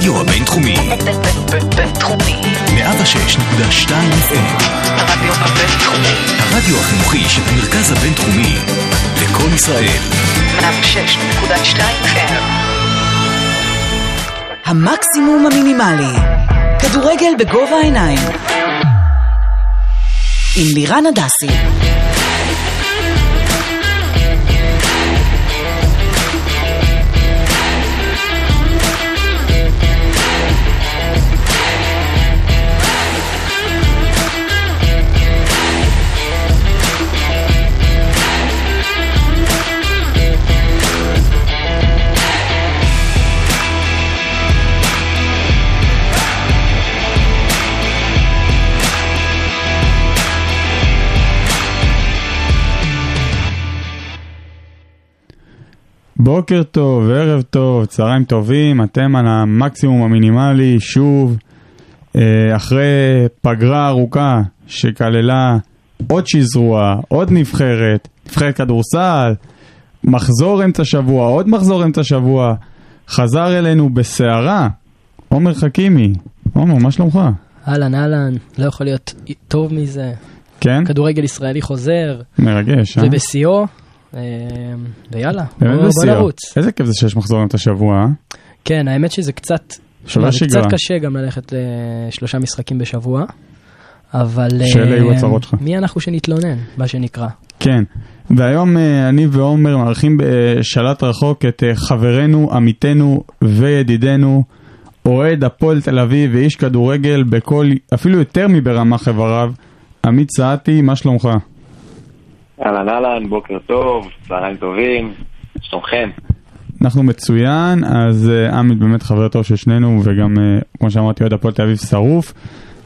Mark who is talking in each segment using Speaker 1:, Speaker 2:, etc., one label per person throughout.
Speaker 1: הרדיו הבינתחומי.
Speaker 2: בינתחומי.
Speaker 1: 106.2 FM.
Speaker 2: הרדיו הבינתחומי.
Speaker 1: הרדיו החינוכי של המרכז הבינתחומי. לקום ישראל.
Speaker 2: 106.2 FM.
Speaker 3: המקסימום המינימלי. כדורגל בגובה העיניים. עם לירן הדסי.
Speaker 4: בוקר טוב, ערב טוב, צהריים טובים, אתם על המקסימום המינימלי, שוב, אה, אחרי פגרה ארוכה שכללה עוד שזרוע, עוד נבחרת, נבחרת כדורסל, מחזור אמצע שבוע, עוד מחזור אמצע שבוע, חזר אלינו בסערה, עומר חכימי. עומר, מה שלומך?
Speaker 5: אהלן אהלן, לא יכול להיות טוב מזה.
Speaker 4: כן?
Speaker 5: כדורגל ישראלי חוזר,
Speaker 4: מרגש, אה?
Speaker 5: ובשיאו, ויאללה,
Speaker 4: באמת
Speaker 5: בוא. נרוץ.
Speaker 4: איזה כיף זה שיש מחזור אמצע שבוע, אה?
Speaker 5: כן, האמת שזה קצת,
Speaker 4: שגרה.
Speaker 5: קצת קשה גם ללכת לשלושה משחקים בשבוע, אבל
Speaker 4: שאלה יהיו
Speaker 5: אה,
Speaker 4: הצרות שלך.
Speaker 5: מי אנחנו שנתלונן, מה שנקרא.
Speaker 4: כן, והיום אה, אני ועומר מארחים בשלט רחוק את אה, חברנו, עמיתנו וידידנו, אוהד הפועל תל אביב ואיש כדורגל בכל, אפילו יותר מברמ"ח איבריו, עמית סעתי, מה שלומך?
Speaker 6: אהלן אהלן, בוקר טוב, צהריים טובים, שלומכם?
Speaker 4: אנחנו מצוין, אז אה, עמית באמת חבר טוב של שנינו, וגם, אה, כמו שאמרתי, אוהד הפועל תל אביב שרוף,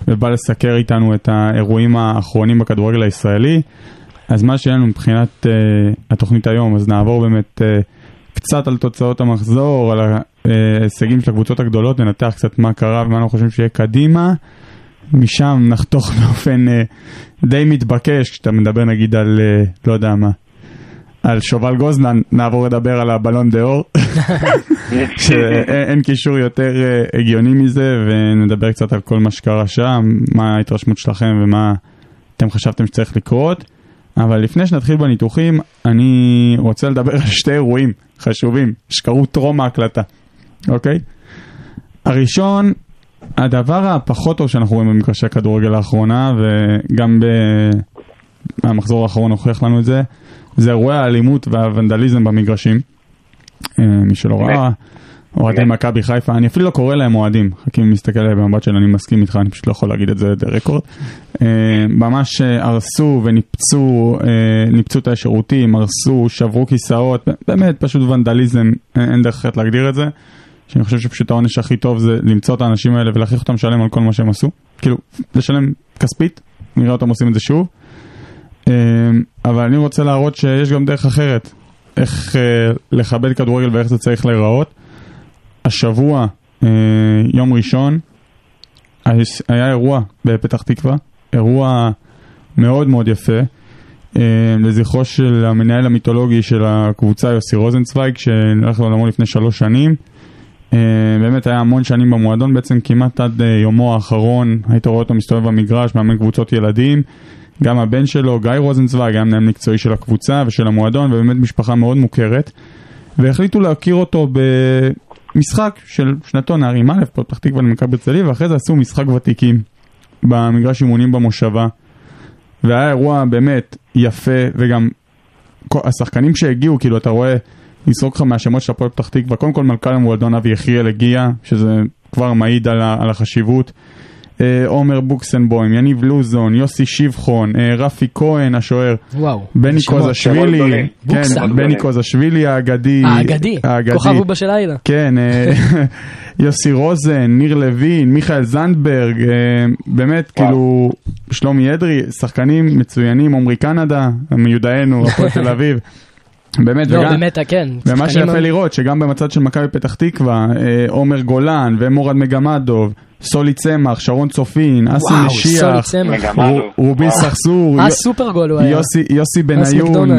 Speaker 4: ובא לסקר איתנו את האירועים האחרונים בכדורגל הישראלי. אז מה שיהיה לנו מבחינת uh, התוכנית היום, אז נעבור באמת uh, קצת על תוצאות המחזור, על ההישגים של הקבוצות הגדולות, ננתח קצת מה קרה ומה אנחנו חושבים שיהיה קדימה. משם נחתוך באופן uh, די מתבקש, כשאתה מדבר נגיד על, uh, לא יודע מה, על שובל גוזלן, נעבור לדבר על הבלון דה אור, שאין אין קישור יותר uh, הגיוני מזה, ונדבר קצת על כל מה שקרה שם, מה ההתרשמות שלכם ומה אתם חשבתם שצריך לקרות. אבל לפני שנתחיל בניתוחים, אני רוצה לדבר על שתי אירועים חשובים שקרו טרום ההקלטה, אוקיי? הראשון, הדבר הפחות טוב שאנחנו רואים במגרשי הכדורגל לאחרונה, וגם במחזור האחרון הוכיח לנו את זה, זה אירועי האלימות והוונדליזם במגרשים. אה, מי שלא ראה, אוהדי מכבי חיפה, אני אפילו לא קורא להם אוהדים, חכים מסתכל עליהם במבט של אני מסכים איתך, אני פשוט לא יכול להגיד את זה רקורד. ממש אה, הרסו וניפצו, אה, ניפצו את השירותים, הרסו, שברו כיסאות, באמת פשוט ונדליזם, אין אין דרך אחרת להגדיר את זה. שאני חושב שפשוט העונש הכי טוב זה למצוא את האנשים האלה ולהכריח אותם לשלם על כל מה שהם עשו. כאילו, לשלם כספית, נראה אותם עושים את זה שוב. אה, אבל אני רוצה להראות שיש גם דרך אחרת, איך אה, לכבד כדורגל ואיך זה צריך להיראות. השבוע, אה, יום ראשון, היה- אירוע בפתח תקווה, אירוע מאוד מאוד יפה, אה, לזכרו של המנהל המיתולוגי של הקבוצה יוסי רוזנצוויג, שהלך לעולמו לפני שלוש שנים. אה, באמת היה המון שנים במועדון, בעצם כמעט עד אה, יומו האחרון, היית רואה אותו מסתובב במגרש, מאמן קבוצות ילדים. גם הבן שלו, גיא רוזנצוויג, היה מנהל מקצועי של הקבוצה ושל המועדון, ובאמת משפחה מאוד מוכרת. והחליטו להכיר אותו במשחק של שנתון נערים א', פתח תקווה למכבי הרצליה, לי, ואחרי זה עשו משחק ותיקים במגרש אימונים במושבה. והיה אירוע באמת יפה, וגם השחקנים שהגיעו, כאילו אתה רואה, לזרוק לך מהשמות של הפועל פתח תקווה, קודם כל מנכ"ל המועדון אבי יחיאל הגיע, שזה כבר מעיד על, ה- על החשיבות. אה, עומר בוקסנבוים, יניב לוזון, יוסי שבחון, אה, רפי כהן השוער. בני. קוזשווילי. כן. בני קוזשווילי האגדי,
Speaker 5: האגדי, כוכב אובה של לילה.
Speaker 4: כן, אה, יוסי רוזן, ניר לוין, מיכאל זנדברג, אה, באמת, כאילו, שלומי אדרי, שחקנים מצוינים, עמרי קנדה, מיודענו, הפועל תל אביב. באמת,
Speaker 5: לא,
Speaker 4: וגם,
Speaker 5: באמת, כן.
Speaker 4: ומה שיפה לראות, שגם במצד של מכבי פתח תקווה, אה, עומר גולן ומורד מגמדוב, סולי צמח, שרון צופין, אסי משיח, רובי. סחסור,
Speaker 5: אה.
Speaker 4: יוסי, יוסי בניון. אה,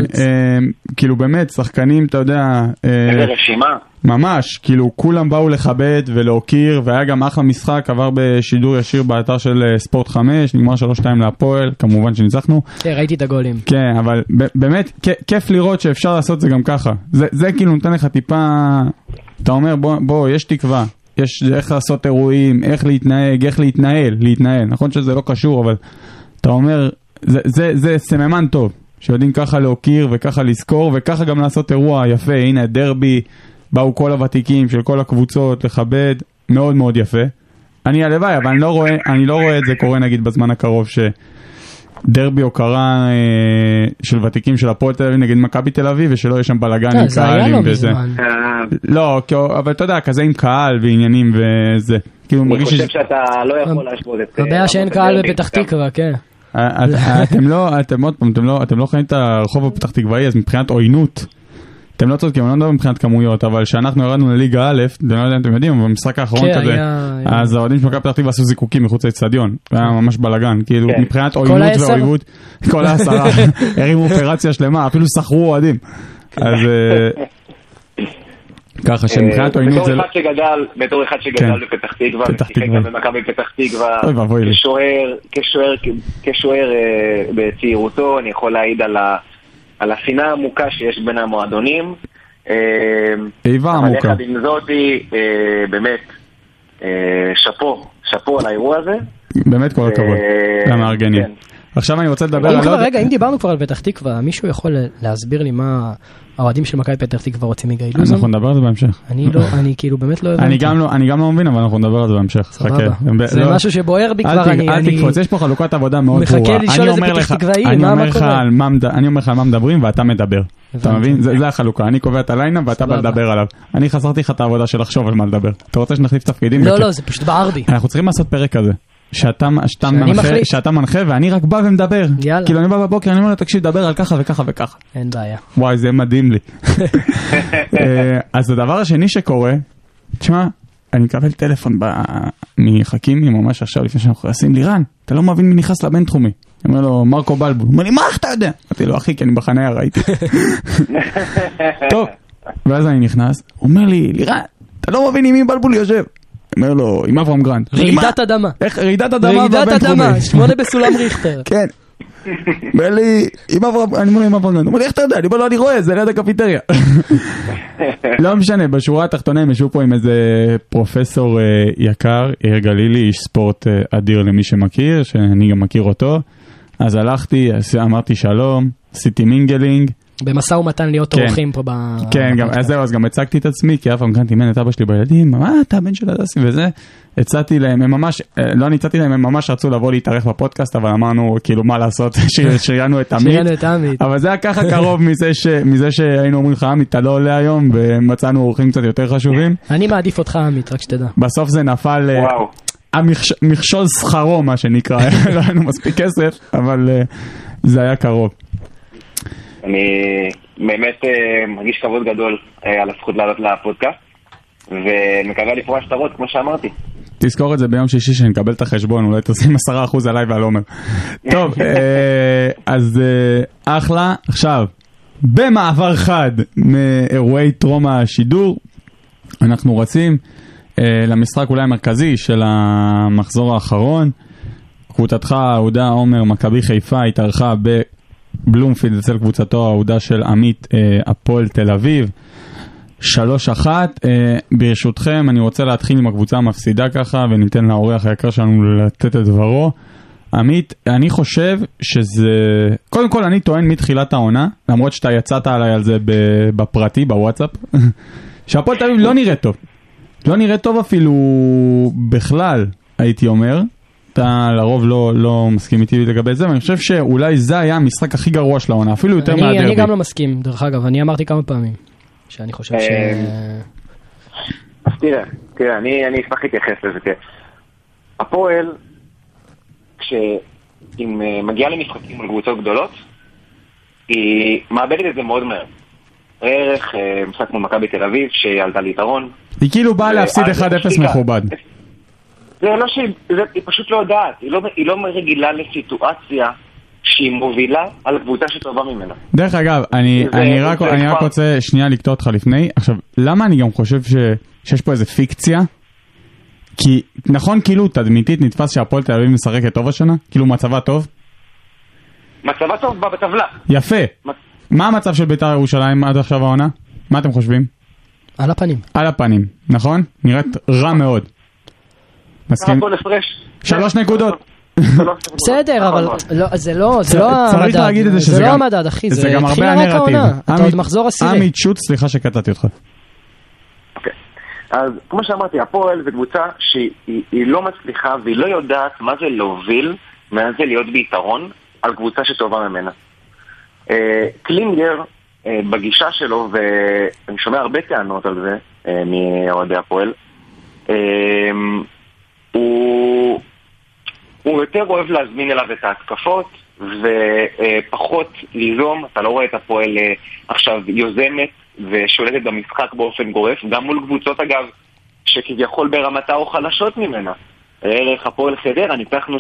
Speaker 4: כאילו באמת, שחקנים, אתה יודע, אה,
Speaker 6: איזה רשימה.
Speaker 4: ממש, כאילו כולם באו לכבד ולהוקיר, והיה גם אחלה משחק, עבר בשידור ישיר באתר של אה, ספורט 5, נגמר 3-2 להפועל, כמובן שניצחנו.
Speaker 5: כן, ראיתי את הגולים.
Speaker 4: כן, אבל באמת, כיף לראות שאפשר לעשות זה גם ככה. זה, זה כאילו נותן לך טיפה, אתה אומר, בוא, בוא, יש תקווה. יש איך לעשות אירועים, איך להתנהג, איך להתנהל, להתנהל. נכון שזה לא קשור, אבל אתה אומר, זה, זה, זה סממן טוב, שיודעים ככה להוקיר וככה לזכור וככה גם לעשות אירוע יפה. הנה, דרבי, באו כל הוותיקים של כל הקבוצות לכבד, מאוד מאוד יפה. אני הלוואי, אבל אני לא רואה, אני לא רואה את זה קורה נגיד בזמן הקרוב ש... דרבי הוקרה אה, של ותיקים של הפועל תל אביב נגד מכבי תל אביב ושלא יהיה שם בלאגן
Speaker 5: כן,
Speaker 4: עם קהלים
Speaker 5: לא
Speaker 4: וזה.
Speaker 6: אה,
Speaker 4: לא, כי- אבל אתה יודע, כזה עם קהל ועניינים וזה. כאילו
Speaker 6: אני
Speaker 4: מרגיש
Speaker 6: חושב
Speaker 4: שזה...
Speaker 6: שאתה לא יכול להשוות את... אה,
Speaker 5: הבעיה שאין קהל. בפתח תקווה, כן.
Speaker 4: אה, את- אתם לא, אתם עוד פעם, אתם לא, אתם לא חיים את הרחוב הפתח תקוואי, אז מבחינת עוינות, אתם לא צודקים, אני לא מדבר מבחינת כמויות, אבל כשאנחנו ירדנו לליגה א', אני לא יודע אם אתם יודעים, אבל במשחק האחרון
Speaker 5: כן,
Speaker 4: כזה,
Speaker 5: היה-.
Speaker 4: אז האוהדים של מכבי פתח תקווה עשו זיקוקים מחוץ לאצטדיון, זה היה ממש בלאגן, כאילו
Speaker 6: כן.
Speaker 4: מבחינת עוינות? ואויבות, כל העשרה, הרימו אופרציה שלמה, אפילו שכרו אוהדים, אז אה, ככה שמבחינת
Speaker 6: אה,
Speaker 4: עוינות זה לא...
Speaker 6: אחד שגדל, בתור אחד
Speaker 4: כן.
Speaker 6: שגדל בפתח תקווה, ושיחק. גם במכבי פתח תקווה, כשוער אה, בצעירותו, אני יכול להעיד על ה- על השנאה העמוקה שיש בין המועדונים. אה,
Speaker 4: איבה
Speaker 6: אבל
Speaker 4: עמוקה.
Speaker 6: יחד עם זאתי, אה, באמת, אה, שאפו, שאפו על האירוע הזה.
Speaker 4: באמת כל הכבוד, למארגנים.
Speaker 6: כן.
Speaker 4: עכשיו אני רוצה לדבר על
Speaker 5: כבר. רגע, אם דיברנו כבר על פתח תקווה, מישהו יכול להסביר לי מה האוהדים של מכבי פתח תקווה רוצים מגיא לוזון?
Speaker 4: אנחנו נדבר על זה בהמשך.
Speaker 5: אני לא, אני כאילו באמת לא הבנתי.
Speaker 4: אני גם לא, אני גם לא מבין, אבל אנחנו נדבר על זה בהמשך.
Speaker 5: סבבה. זה
Speaker 4: לא-
Speaker 5: משהו שבוער בי כבר, אני...
Speaker 4: אל תקפוץ, יש פה חלוקת עבודה מאוד
Speaker 5: מחכה
Speaker 4: ברורה.
Speaker 5: לשאול
Speaker 4: אני
Speaker 5: איזה פתח תקוואי, מה- קורה?
Speaker 4: אני אומר לך על מה מדברים ואתה מדבר. אתה. מבין? זה החלוקה, אני קובע את ה lineup ואתה בא. לדבר עליו. אני חסרתי לך את העבודה של לחשוב על מה לדבר. אתה רוצה שנחליף תפקידים?
Speaker 5: לא. לא, זה פשוט בער בי.
Speaker 4: אנחנו צריכים לעשות פרק כזה. שאתה, שאתה, מנחה,
Speaker 5: מחליט.
Speaker 4: שאתה מנחה ואני רק בא ומדבר.
Speaker 5: יאללה.
Speaker 4: כאילו אני בא בבוקר, אני אומר לו תקשיב, דבר על ככה וככה וככה.
Speaker 5: אין בעיה.
Speaker 4: וואי, זה מדהים לי. אה, אז הדבר השני שקורה, תשמע, אני מקבל טלפון ב- מחכימי ממש עכשיו לפני שאנחנו נכנסים, לירן, אתה לא מבין מי נכנס לבינתחומי. אני אומר לו, מרקו בלבול. הוא אומר לי, מה, אתה יודע? אמרתי לו, אחי, כי אני בחניה ראיתי. טוב, ואז אני נכנס, הוא אומר לי, לירן, אתה לא מבין עם מי בלבול יושב. אומר לו, עם אברהם גרנט. לי,
Speaker 5: רעידת
Speaker 4: "מה?
Speaker 5: אדמה.
Speaker 4: איך רעידת אדמה
Speaker 5: רעידת
Speaker 4: בבינתחומי?"
Speaker 5: אדמה, שמונה בסולם ריכטר.
Speaker 4: כן. אומר לי, עם אברהם, אני אומר לו עם אברהם, הוא אומר לי, איך אתה יודע? אני אומר לו, אני רואה, זה ליד הקפיטריה. לא משנה, בשורה התחתונה הם ישבו פה עם איזה פרופסור אה, יקר, יאיר גלילי, איש ספורט אה, אדיר למי שמכיר, שאני גם מכיר אותו. אז הלכתי, אמרתי שלום, עשיתי mingling.
Speaker 5: במשא ומתן להיות
Speaker 4: כן.
Speaker 5: אורחים פה ב...
Speaker 4: כן, גם, אז זהו, אז גם הצגתי את עצמי, כי אף פעם כאן תימן את אבא שלי בילדים, מה, אתה הבן של הדסי וזה. הצעתי להם, הם ממש, אה, לא אני הצעתי להם, הם ממש רצו לבוא להתארח בפודקאסט, אבל אמרנו, כאילו, מה לעשות, שריינו את עמית.
Speaker 5: שריינו את עמית.
Speaker 4: אבל זה היה ככה קרוב מזה, ש, מזה שהיינו אומרים לך, עמית, אתה לא עולה היום, ומצאנו אורחים קצת יותר חשובים.
Speaker 5: אני מעדיף אותך עמית, רק שתדע.
Speaker 4: בסוף זה נפל, אה,
Speaker 6: וואו.
Speaker 4: המכש- מכשול שכרו, מה שנקרא, לא היה לנו מספיק כסף, אבל אה, זה היה קרוב.
Speaker 6: אני באמת אה, מרגיש כבוד גדול אה, על הזכות לעלות לפודקאסט, ומקווה לפרוע שטרות, כמו שאמרתי.
Speaker 4: תזכור את זה ביום שישי שנקבל את החשבון, אולי תשים 10% עליי ועל עומר. טוב, אה, אז אחלה. עכשיו, במעבר חד מאירועי טרום השידור, אנחנו רצים למשחק אולי המרכזי של המחזור האחרון. קבוצתך האהודה עומר מכבי חיפה התארחה בבלומפילד אצל קבוצתו האהודה של עמית אה, הפועל תל אביב. שלוש אחת, אה, ברשותכם אני רוצה להתחיל עם הקבוצה המפסידה ככה וניתן לאורח היקר שלנו לתת את דברו. עמית, אני חושב שזה... קודם כל אני טוען מתחילת העונה, למרות שאתה יצאת עליי על זה בפרטי, בוואטסאפ, שהפועל תל אביב לא נראה טוב. לא נראה טוב אפילו בכלל, הייתי אומר. אתה לרוב לא, לא מסכים איתי לגבי זה, ואני חושב שאולי זה היה המשחק הכי גרוע של העונה, אפילו יותר
Speaker 5: אני-
Speaker 4: מהדרבי.
Speaker 5: אני גם לא מסכים, דרך אגב, אני אמרתי כמה פעמים. שאני חושב ש...
Speaker 6: אה, אז תראה, תראה, אני, אני אשמח להתייחס לזה. תראה. הפועל, כשהיא אה, מגיעה למשחקים מול קבוצות גדולות, היא מאבדת את זה מאוד מהר. ערך אה, משחק מול מכבי תל אביב, שהיא עלתה ליתרון.
Speaker 4: היא כאילו באה להפסיד
Speaker 6: ואז-
Speaker 4: 1-0
Speaker 6: סליחה,
Speaker 4: מכובד.
Speaker 6: זה לא שהיא, זה, היא פשוט לא יודעת, היא לא, היא לא רגילה לסיטואציה שהיא מובילה על קבוצה שטובה ממנה.
Speaker 4: דרך אגב, אני,
Speaker 6: זה-
Speaker 4: אני, רק,
Speaker 6: זה
Speaker 4: אני רק רוצה שנייה לקטוע אותך לפני. עכשיו, למה אני גם חושב ש, שיש פה איזה פיקציה? כי נכון, כאילו תדמיתית נתפס שהפועל תל אביב משחקת טוב השנה? כאילו מצבה טוב?
Speaker 6: מצבה טוב בה בטבלה.
Speaker 4: יפה.
Speaker 6: מצ-
Speaker 4: מה המצב של בית"ר ירושלים עד עכשיו העונה? מה אתם חושבים?
Speaker 5: על הפנים.
Speaker 4: על הפנים, נכון? נראית רע מאוד. מסכים?
Speaker 6: הפרש.
Speaker 4: שלוש נקודות.
Speaker 5: בסדר, אבל. לא, זה לא, זה לא
Speaker 4: צריך
Speaker 5: המדד.
Speaker 4: להגיד את זה
Speaker 5: לא המדד, אחי,
Speaker 4: זה גם הרבה
Speaker 5: התחילה רק
Speaker 4: הנרטיב.
Speaker 5: העונה. אתה עוד מחזור עשירי.
Speaker 4: עמי שוט, סליחה שקטעתי אותך.
Speaker 6: אוקיי. אז כמו שאמרתי, הפועל זו קבוצה שהיא היא- היא לא מצליחה והיא לא יודעת מה זה להוביל, מה זה להיות ביתרון על קבוצה שטובה ממנה. אה, קלינגר, אה, בגישה שלו, ואני שומע הרבה טענות על זה אה, מאוהדי הפועל, הוא, הוא יותר אוהב להזמין אליו את ההתקפות ופחות ליזום, אתה לא רואה את הפועל אה, עכשיו יוזמת ושולטת במשחק באופן גורף, גם מול קבוצות אגב שכביכול ברמתה או חלשות ממנה. ערך הפועל חדרה, ניצחנו 3-0,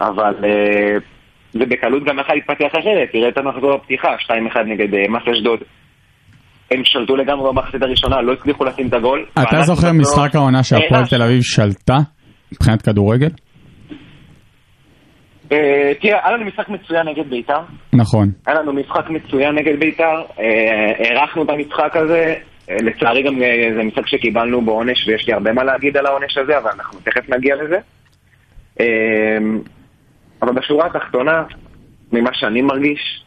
Speaker 6: אבל אה, זה בקלות גם יכול להתפתח אחרת, תראה את המחזור הפתיחה, 2-1 נגד אה, מס אשדוד. הם שלטו לגמרי במחצית הראשונה, לא הצליחו לשים את הגול.
Speaker 4: אתה זוכר משחק העונה שהפועל
Speaker 6: אה,
Speaker 4: תל אביב שלטה מבחינת כדורגל?
Speaker 6: אה, תראה, היה לנו משחק מצוין נגד בית"ר.
Speaker 4: נכון.
Speaker 6: היה לנו משחק מצוין נגד בית"ר, אה, הערכנו את המשחק הזה, אה, לצערי גם אה, זה משחק שקיבלנו בו עונש ויש לי הרבה מה להגיד על העונש הזה, אבל אנחנו תכף נגיע לזה. אה, אבל בשורה התחתונה, ממה שאני מרגיש,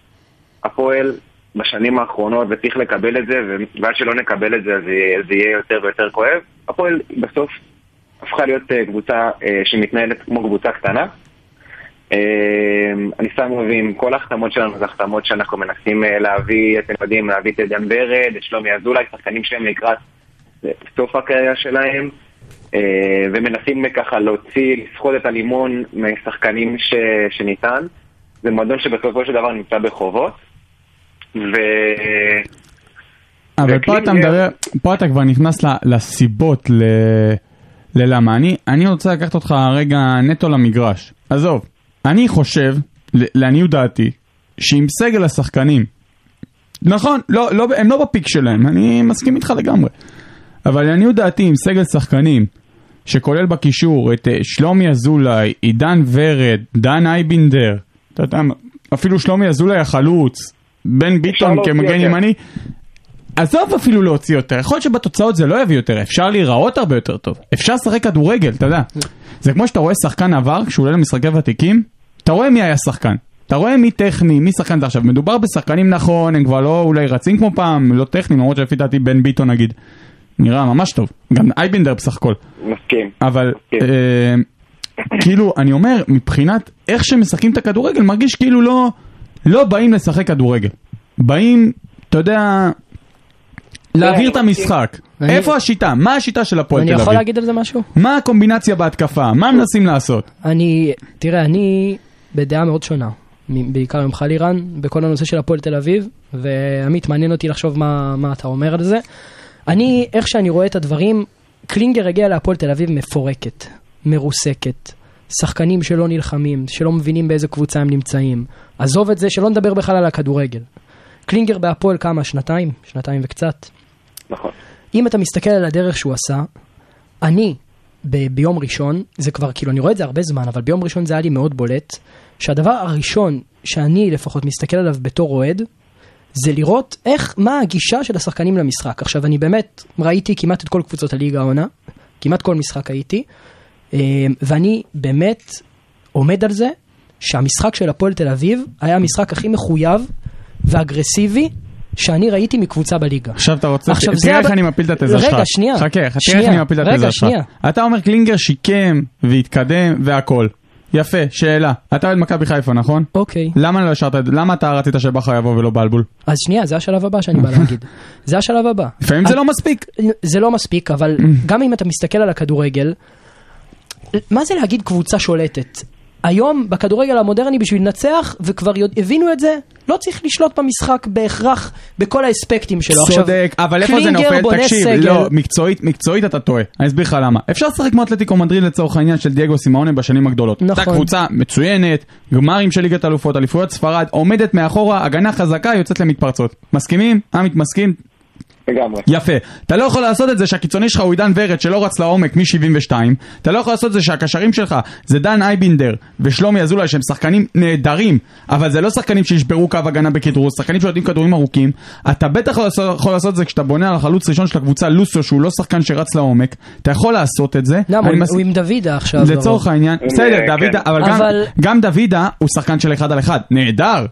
Speaker 6: הפועל בשנים האחרונות, וצריך לקבל את זה, ועד שלא נקבל את זה אז זה- יהיה יותר ויותר כואב, הפועל בסוף הפכה להיות אה, קבוצה אה, שמתנהלת כמו קבוצה קטנה. אה, אני שם עם כל ההחתמות שלנו, זה החתמות שאנחנו מנסים להביא, אתם יודעים, להביא את עדן ברד, את שלומי אזולאי, שחקנים שהם לקראת סוף הקריירה שלהם, ומנסים ככה להוציא, לסחוט את הלימון משחקנים ש, שניתן. זה מועדון שבסופו של דבר נמצא בחובות. ו...
Speaker 4: אבל פה אתה מדבר, פה אתה כבר נכנס לסיבות ל... ללמה. אני, אני רוצה לקחת אותך רגע נטו למגרש. עזוב, אני חושב, לעניות דעתי, שעם סגל השחקנים, נכון, לא, לא, הם לא בפיק שלהם, אני מסכים איתך לגמרי. אבל לעניות דעתי, עם סגל שחקנים, שכולל בקישור את אה, שלומי אזולאי, עידן ורד, דן אייבינדר, אתה יודע, אפילו שלומי אזולאי החלוץ, בן ביטון כמגן. ימני, עזוב אפילו להוציא יותר, יכול להיות שבתוצאות זה לא יביא יותר, אפשר להיראות הרבה יותר טוב, אפשר לשחק כדורגל, אתה יודע. זה כמו שאתה רואה שחקן עבר, כשהוא עולה למשחקי ותיקים, אתה רואה מי היה שחקן. אתה רואה מי טכני, מי שחקן זה עכשיו. מדובר בשחקנים נכון, הם כבר לא אולי רצים כמו פעם, לא טכניים, למרות שלפי דעתי בן ביטון נגיד, נראה ממש טוב. גם אייבינדר בסך הכל.
Speaker 6: מסכים.
Speaker 4: אבל
Speaker 6: כן.
Speaker 4: אה, כאילו, אני אומר, מבחינת איך שמשחקים את הכדורגל, מרגיש כאילו לא, לא באים לשחק כדורגל. באים, אתה יודע, להעביר את המשחק.
Speaker 5: אני-
Speaker 4: איפה השיטה? מה השיטה של הפועל תל
Speaker 5: אני
Speaker 4: אביב?
Speaker 5: יכול להגיד על זה משהו?
Speaker 4: מה הקומבינציה בהתקפה? מה מנסים לעשות?
Speaker 5: אני, תראה, אני בדעה מאוד שונה, בעיקר ממך לירן, בכל הנושא של הפועל תל אביב, ועמית, מעניין אותי לחשוב מה, מה אתה אומר על זה. אני, איך שאני רואה את הדברים, קלינגר הגיע להפועל תל אביב מפורקת, מרוסקת, שחקנים שלא נלחמים, שלא מבינים באיזה קבוצה הם נמצאים. עזוב את זה, שלא נדבר בכלל על הכדורגל. קלינגר בהפועל כמה? שנתיים? שנתיים וקצת.
Speaker 6: נכון.
Speaker 5: אם אתה מסתכל על הדרך שהוא עשה, אני ב- ביום ראשון, זה כבר כאילו, אני רואה את זה הרבה זמן, אבל ביום ראשון זה היה לי מאוד בולט, שהדבר הראשון שאני לפחות מסתכל עליו בתור אוהד, זה לראות איך, מה הגישה של השחקנים למשחק. עכשיו, אני באמת ראיתי כמעט את כל קבוצות הליגה העונה, כמעט כל משחק הייתי, ואני באמת עומד על זה שהמשחק של הפועל תל אביב היה המשחק הכי מחויב ואגרסיבי שאני ראיתי מקבוצה בליגה.
Speaker 4: עכשיו אתה רוצה,
Speaker 5: עכשיו, זה
Speaker 4: תראה איך
Speaker 5: הב-
Speaker 4: אני מפיל את התזה שלך.
Speaker 5: רגע, שנייה.
Speaker 4: חכה, תראה איך. אני מפיל את התזה שלך. אתה אומר קלינגר שיקם והתקדם והכל. יפה, שאלה. אתה אוהד מכבי חיפה, נכון?
Speaker 5: אוקיי.
Speaker 4: למה לא השארת, למה אתה רצית שבכר יבוא ולא בלבול?
Speaker 5: אז שנייה, זה השלב הבא שאני בא להגיד. זה השלב הבא.
Speaker 4: לפעמים זה לא מספיק.
Speaker 5: זה לא מספיק, אבל גם אם אתה מסתכל על הכדורגל, מה זה להגיד קבוצה שולטת? היום בכדורגל המודרני בשביל לנצח, וכבר יודע, הבינו את זה, לא צריך לשלוט במשחק בהכרח בכל האספקטים שלו. עכשיו,
Speaker 4: צודק, אבל איפה זה נופל? תקשיב,
Speaker 5: סגל.
Speaker 4: לא, מקצועית, מקצועית אתה טועה. אני אסביר לך למה. אפשר לשחק כמו אתלטיקו מדריד לצורך העניין של דייגו סימאונה בשנים הגדולות.
Speaker 5: נכון.
Speaker 4: הייתה קבוצה מצוינת, גמרים של ליגת אלופות, אליפויות ספרד, עומדת מאחורה, הגנה חזקה, יוצאת למתפרצות. מסכימים? עמית מסכים?
Speaker 6: לגמרי.
Speaker 4: יפה. אתה לא יכול לעשות את זה שהקיצוני שלך הוא עידן ורד שלא רץ לעומק מ-72. אתה לא יכול לעשות את זה שהקשרים שלך זה דן אייבינדר ושלומי אזולאי שהם שחקנים נהדרים, אבל זה לא שחקנים שישברו קו הגנה בכדרור, זה שחקנים שיודעים כדורים ארוכים. אתה בטח לא יכול לעשות את זה כשאתה בונה על החלוץ ראשון של הקבוצה לוסיו שהוא לא שחקן שרץ לעומק. אתה יכול לעשות את זה.
Speaker 5: למה?
Speaker 4: אני
Speaker 5: הוא-
Speaker 4: מס-
Speaker 5: הוא עם דוידה עכשיו.
Speaker 4: לצורך
Speaker 5: לרוב.
Speaker 4: העניין,
Speaker 6: עם,
Speaker 4: בסדר,
Speaker 6: אה,
Speaker 4: דוידה,
Speaker 6: כן.
Speaker 4: אבל גם-
Speaker 5: אבל-
Speaker 4: גם דוידה הוא שחקן של אחד על אחד, נהדר.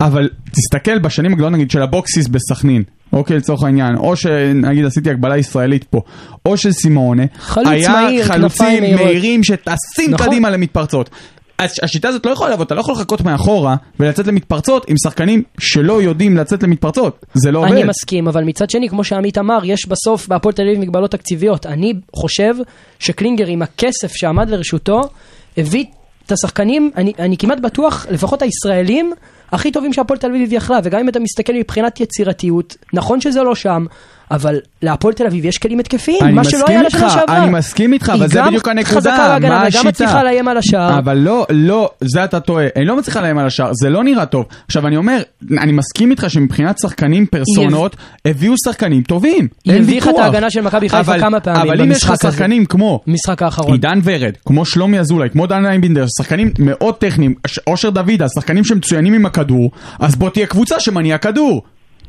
Speaker 4: אבל תסתכל בשנים הגדולות נגיד של אבוקסיס בסכנין, אוקיי לצורך העניין, או שנגיד עשיתי הגבלה ישראלית פה, או של סימונה, היה
Speaker 5: מהיר,
Speaker 4: חלוצים. מהירים שטסים
Speaker 5: נכון.
Speaker 4: קדימה למתפרצות. אז השיטה הזאת לא יכולה לעבוד, אתה לא יכול לחכות מאחורה ולצאת למתפרצות עם שחקנים שלא יודעים לצאת למתפרצות, זה לא עובד.
Speaker 5: אני מסכים, אבל מצד שני, כמו שעמית אמר, יש בסוף בהפועל תל אביב מגבלות תקציביות. אני חושב שקלינגר עם הכסף שעמד לרשותו, הביא את השחקנים, אני, אני כמעט בטוח, לפחות הישראלים, הכי טובים שהפועל תל אביב יכלה, וגם אם אתה מסתכל מבחינת יצירתיות, נכון שזה לא שם, אבל להפועל תל אביב יש כלים התקפיים, מה שלא היה לשנה שעברה.
Speaker 4: אני מסכים איתך, אבל
Speaker 5: היא
Speaker 4: זה
Speaker 5: גם
Speaker 4: בדיוק הנקודה,
Speaker 5: חזקה בהגנה
Speaker 4: מה
Speaker 5: וגם
Speaker 4: השיטה?
Speaker 5: מצליחה לאיים על השער.
Speaker 4: אבל לא, לא, זה אתה טועה, היא לא מצליחה לאיים על השער, זה לא נראה טוב. עכשיו אני אומר, אני מסכים איתך שמבחינת שחקנים פרסונות, הביאו שחקנים טובים,
Speaker 5: היא
Speaker 4: אין
Speaker 5: הביכה את
Speaker 4: ויכוח.
Speaker 5: ההגנה של מכבי חיפה
Speaker 4: אבל-
Speaker 5: כמה פעמים
Speaker 4: אבל אם יש לך. שחקנים כמו
Speaker 5: משחק האחרון.
Speaker 4: עידן ורד, כמו שלומי אזולאי, כמו דן איינבינדר, שחקנים מאוד טכניים, אושר דוידה, שחקנים שמצוינים עם הכדור, אז בוא תהיה קבוצה שמניעה כדור.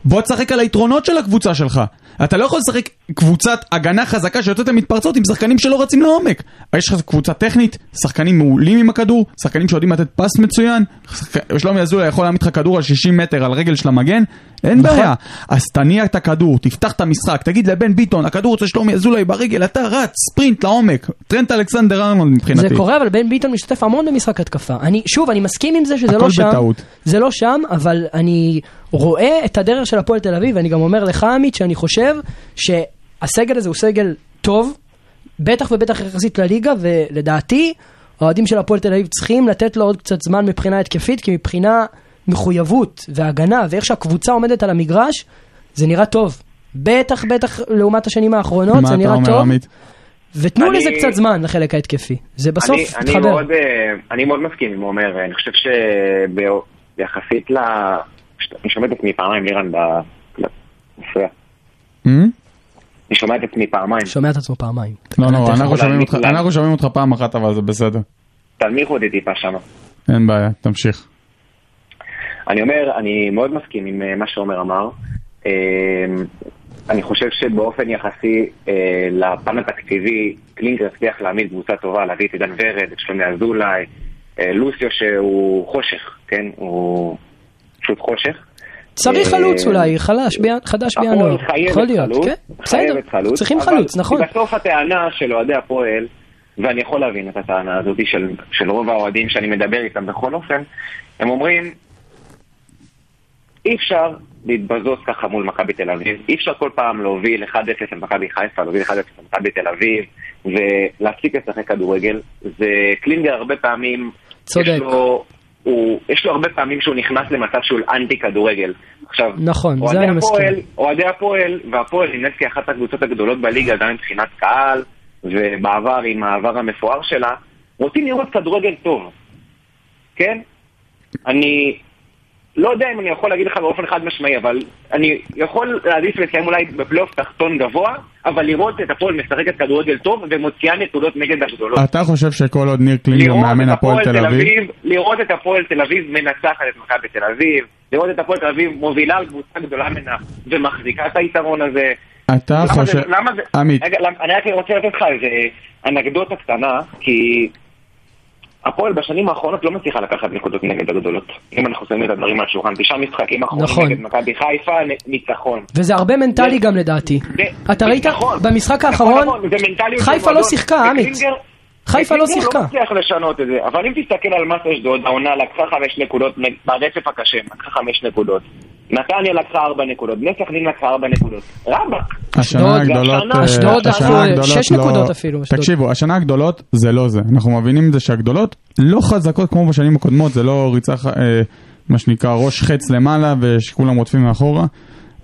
Speaker 4: בוא תשחק על היתרונות של הקבוצה שלך. אתה לא יכול לשחק קבוצת הגנה חזקה שיוצאת למתפרצות עם שחקנים שלא רצים לעומק. יש לך קבוצה טכנית, שחקנים מעולים עם הכדור, שחקנים שיודעים לתת פס מצוין, שחק- שלומי אזולאי יכול להעמיד לך כדור על 60 מטר על רגל של המגן, אין
Speaker 5: נכון.
Speaker 4: בעיה. אז תניע את הכדור, תפתח את המשחק, תגיד לבן ביטון, הכדור אצל שלומי אזולאי ברגל, אתה רץ, ספרינט לעומק, טרנט אלכסנדר ארנולד מבחינתי.
Speaker 5: זה קורה, אבל בן ביטון משתתף המון במשחק התקפה. אני, שוב, אני מסכים עם זה שזה לא שם.
Speaker 4: בטעות.
Speaker 5: זה לא שם, אבל אני רואה את הדרך של הפועל תל אביב, ואני גם אומר לך, עמית, שאני חושב שהסגל הזה הוא סגל טוב, בטח ובטח יחסית לליגה, ולדעתי, האוהדים של הפועל תל אביב צריכים לתת לו עוד קצת זמן מבחינה התקפית, כי מבחינה מחויבות והגנה, ואיך שהקבוצה עומדת על המגרש, זה נראה טוב. בטח, בטח לעומת השנים האחרונות,
Speaker 4: מה
Speaker 5: זה
Speaker 4: אתה
Speaker 5: נראה
Speaker 4: אומר,
Speaker 5: טוב.
Speaker 4: עמית?
Speaker 5: ותנו
Speaker 6: אני-
Speaker 5: לזה קצת זמן לחלק ההתקפי. זה בסוף
Speaker 6: אני, אני,
Speaker 5: יתחבר.
Speaker 6: מאוד, אה, אני מאוד מסכים עם עומר, אני חושב שביחסית ל... אני שומע את עצמי פעמיים, לירן, ב... אני שומע את עצמי פעמיים.
Speaker 5: שומע את עצמו פעמיים.
Speaker 4: לא נורא,
Speaker 5: אתה
Speaker 4: אנחנו שומעים אותך- פעם אחת אבל זה בסדר.
Speaker 6: תנמיכו אותי טיפה שמה.
Speaker 4: אין בעיה, תמשיך.
Speaker 6: אני אומר, אני מאוד מסכים עם אה, מה שעומר אמר. אה, אני חושב שבאופן יחסי אה, לפן התקציבי, קלינגר הצליח להעמיד קבוצה טובה, להביא את עידן ורד, את שלומי אזולאי, אה, לוסיו שהוא חושך, כן? הוא פשוט חושך.
Speaker 5: צריך
Speaker 6: אה,
Speaker 5: חלוץ אולי, חלש, חדש בינואר.
Speaker 6: הפועל חייבת
Speaker 5: יכול להיות, כן, בסדר. צריכים חלוץ, נכון.
Speaker 6: בסוף הטענה של אוהדי הפועל, ואני יכול להבין את הטענה הזאת של, של רוב האוהדים שאני מדבר איתם בכל אופן, הם אומרים, אי אפשר להתבזות ככה מול מכבי תל אביב, אי אפשר כל פעם להוביל 1-0 למכבי חיפה, להוביל 1-0 למכבי תל אביב, ולהפסיק לשחק כדורגל. זה קלינגר הרבה פעמים,
Speaker 5: צודק.
Speaker 6: יש לו, הוא, יש לו הרבה פעמים שהוא נכנס למצב שהוא אנטי כדורגל. עכשיו,
Speaker 5: נכון, זה אני מסכים.
Speaker 6: אוהדי הפועל, והפועל נמנית כאחת הקבוצות הגדולות בליגה, גם מבחינת קהל, ובעבר עם העבר המפואר שלה, רוצים לראות כדורגל טוב, כן? אני לא יודע אם אני יכול להגיד לך באופן חד משמעי, אבל אני יכול להעדיף לסיים אולי בפלייאוף תחתון גבוה, אבל לראות את הפועל משחקת כדורגל טוב ומוציאה נקודות נגד הגדולות.
Speaker 4: אתה חושב שכל עוד ניר קלינגר מאמן הפועל תל אביב,
Speaker 6: לראות את הפועל תל אביב מנצחת את מכבי תל אביב, לראות את הפועל תל אביב מובילה על קבוצה גדולה ממנה ומחזיקה את היתרון הזה.
Speaker 4: אתה חושב...
Speaker 6: למה זה,
Speaker 4: עמית,
Speaker 6: רגע, אני רק רוצה לתת לך איזה אנקדוטה קטנה, כי הפועל בשנים האחרונות לא מצליחה לקחת נקודות נגד הגדולות. אם אנחנו שמים את הדברים על השולחן, תשעה משחקים אחרונים
Speaker 5: נכון.
Speaker 6: נגד מכבי חיפה, ניצחון.
Speaker 5: וזה הרבה מנטלי
Speaker 6: זה-
Speaker 5: גם לדעתי.
Speaker 6: זה-
Speaker 5: אתה ראית
Speaker 6: נכון.
Speaker 5: במשחק
Speaker 6: נכון,
Speaker 5: האחרון,
Speaker 6: נכון, מנטליות
Speaker 5: חיפה לא. שיחקה, עמית. חיפה לא
Speaker 6: וקלינגר
Speaker 5: שיחקה.
Speaker 6: לא מצליח לשנות את זה, אבל אם תסתכל על מסה אשדוד, העונה לקחה חמש נקודות ברצף הקשה, לקחה חמש נקודות. נתניה לקחה ארבע נקודות, בני סכנין לקחה ארבע נקודות. רבאק,
Speaker 4: השנה הגדולות, אה,
Speaker 5: אשדוד
Speaker 4: הגדולות
Speaker 5: שש
Speaker 4: לא-
Speaker 5: נקודות אפילו, אשדוד.
Speaker 4: תקשיבו, השנה הגדולות זה לא זה. אנחנו מבינים את זה שהגדולות לא חזקות כמו בשנים הקודמות, זה לא ריצה, אה, מה שנקרא, ראש חץ למעלה ושכולם רודפים מאחורה.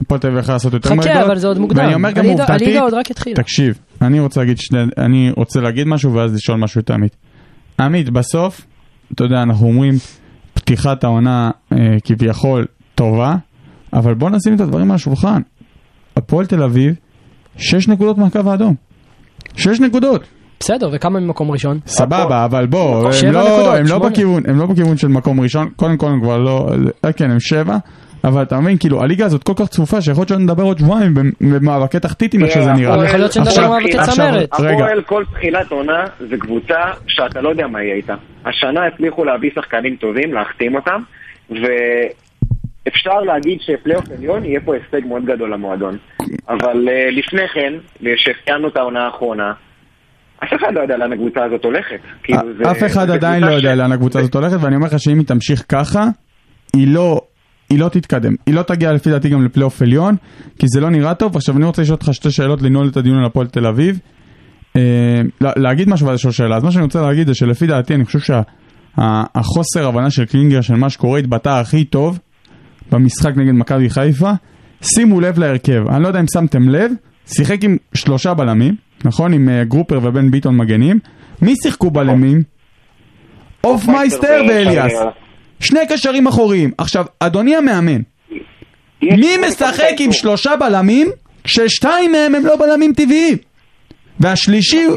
Speaker 4: הפועל תל אביב יכול לעשות יותר
Speaker 5: חכה,
Speaker 4: מהגדולות.
Speaker 5: אבל זה עוד מוקדם.
Speaker 4: ואני אומר גם עובדתית. תקשיב, אני רוצה להגיד שני, אני רוצה להגיד משהו ואז לשאול משהו את עמית. עמית, בסוף, אתה יודע, אנחנו אומרים, פתיחת העונה אה, כביכול טובה, אבל בוא נשים את הדברים על השולחן. הפועל תל אביב, שש נקודות מהקו האדום. שש נקודות.
Speaker 5: בסדר, וכמה ממקום ראשון?
Speaker 4: סבבה, אבל בוא, הם לא,
Speaker 5: נקודות,
Speaker 4: הם לא. בכיוון, הם לא בכיוון של מקום ראשון, קודם כל הם כבר לא, אה, כן, הם שבע, אבל אתה מבין, כאילו, הליגה הזאת כל כך צפופה, שיכול להיות שנדבר עוד שבועיים במאבקי תחתית עם איך שזה נראה.
Speaker 5: יכול להיות שנדבר במאבקי צמרת.
Speaker 6: הפועל כל תחילת עונה זה קבוצה שאתה לא יודע מה יהיה איתה. השנה הצליחו להביא שחקנים טובים, להחתים אותם, ואפשר להגיד שפלייאוף עליון יהיה פה הישג מאוד גדול למועדון. אבל אה, לפני כן, כשסיימנו את העונה האחרונה, אף אחד לא יודע לאן הקבוצה הזאת הולכת. כאילו, זה-
Speaker 4: אף אחד
Speaker 6: זה
Speaker 4: עדיין לא יודע לאן הקבוצה הזאת הולכת, ואני אומר לך שאם היא תמשיך ככה, היא לא... היא לא תתקדם, היא לא תגיע לפי דעתי גם לפלייאוף עליון, כי זה לא נראה טוב. עכשיו אני רוצה לשאול אותך שתי שאלות לנעול את הדיון על הפועל תל אביב. אה, לה- להגיד משהו ואז לשאול שאלה. אז מה שאני רוצה להגיד זה שלפי דעתי אני חושב שהחוסר הבנה של קלינגר של מה שקורה התבטא הכי טוב במשחק נגד מכבי חיפה. שימו לב להרכב, אני לא יודע אם שמתם לב, שיחק עם שלושה בלמים, נכון? עם אה, גרופר ובן ביטון מגנים. מי שיחקו בלמים? הופמייסטר ואליאס. שני קשרים אחוריים. עכשיו, אדוני המאמן, מי משחק עם. שלושה בלמים כששתיים מהם הם לא בלמים טבעיים? והשלישי.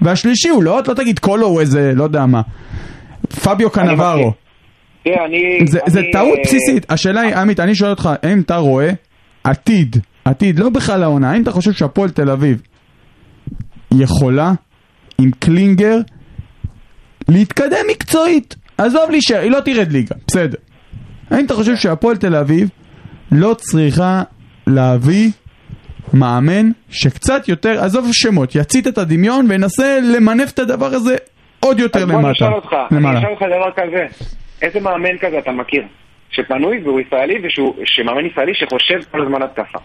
Speaker 4: והשלישי הוא לא, לא תגיד קולו הוא איזה, לא יודע מה, פביו
Speaker 6: קנבארו.
Speaker 4: זה, טעות בסיסית. השאלה היא, עמית, אני שואל אותך, האם אתה רואה עתיד, עתיד, לא בכלל העונה, האם אתה חושב שהפועל תל אביב יכולה עם קלינגר להתקדם מקצועית? עזוב להישאר, היא לא תרד ליגה, בסדר. האם אתה חושב שהפועל תל אביב לא צריכה להביא מאמן שקצת יותר, עזוב שמות, יצית את הדמיון וינסה למנף את הדבר הזה עוד יותר
Speaker 6: אז בוא
Speaker 4: למטה.
Speaker 6: אני אשאל אותך, אני. אשאל אותך דבר כזה, איזה מאמן כזה אתה מכיר? שפנוי והוא ישראלי, שמאמן ישראלי שחושב כל הזמן התקפה.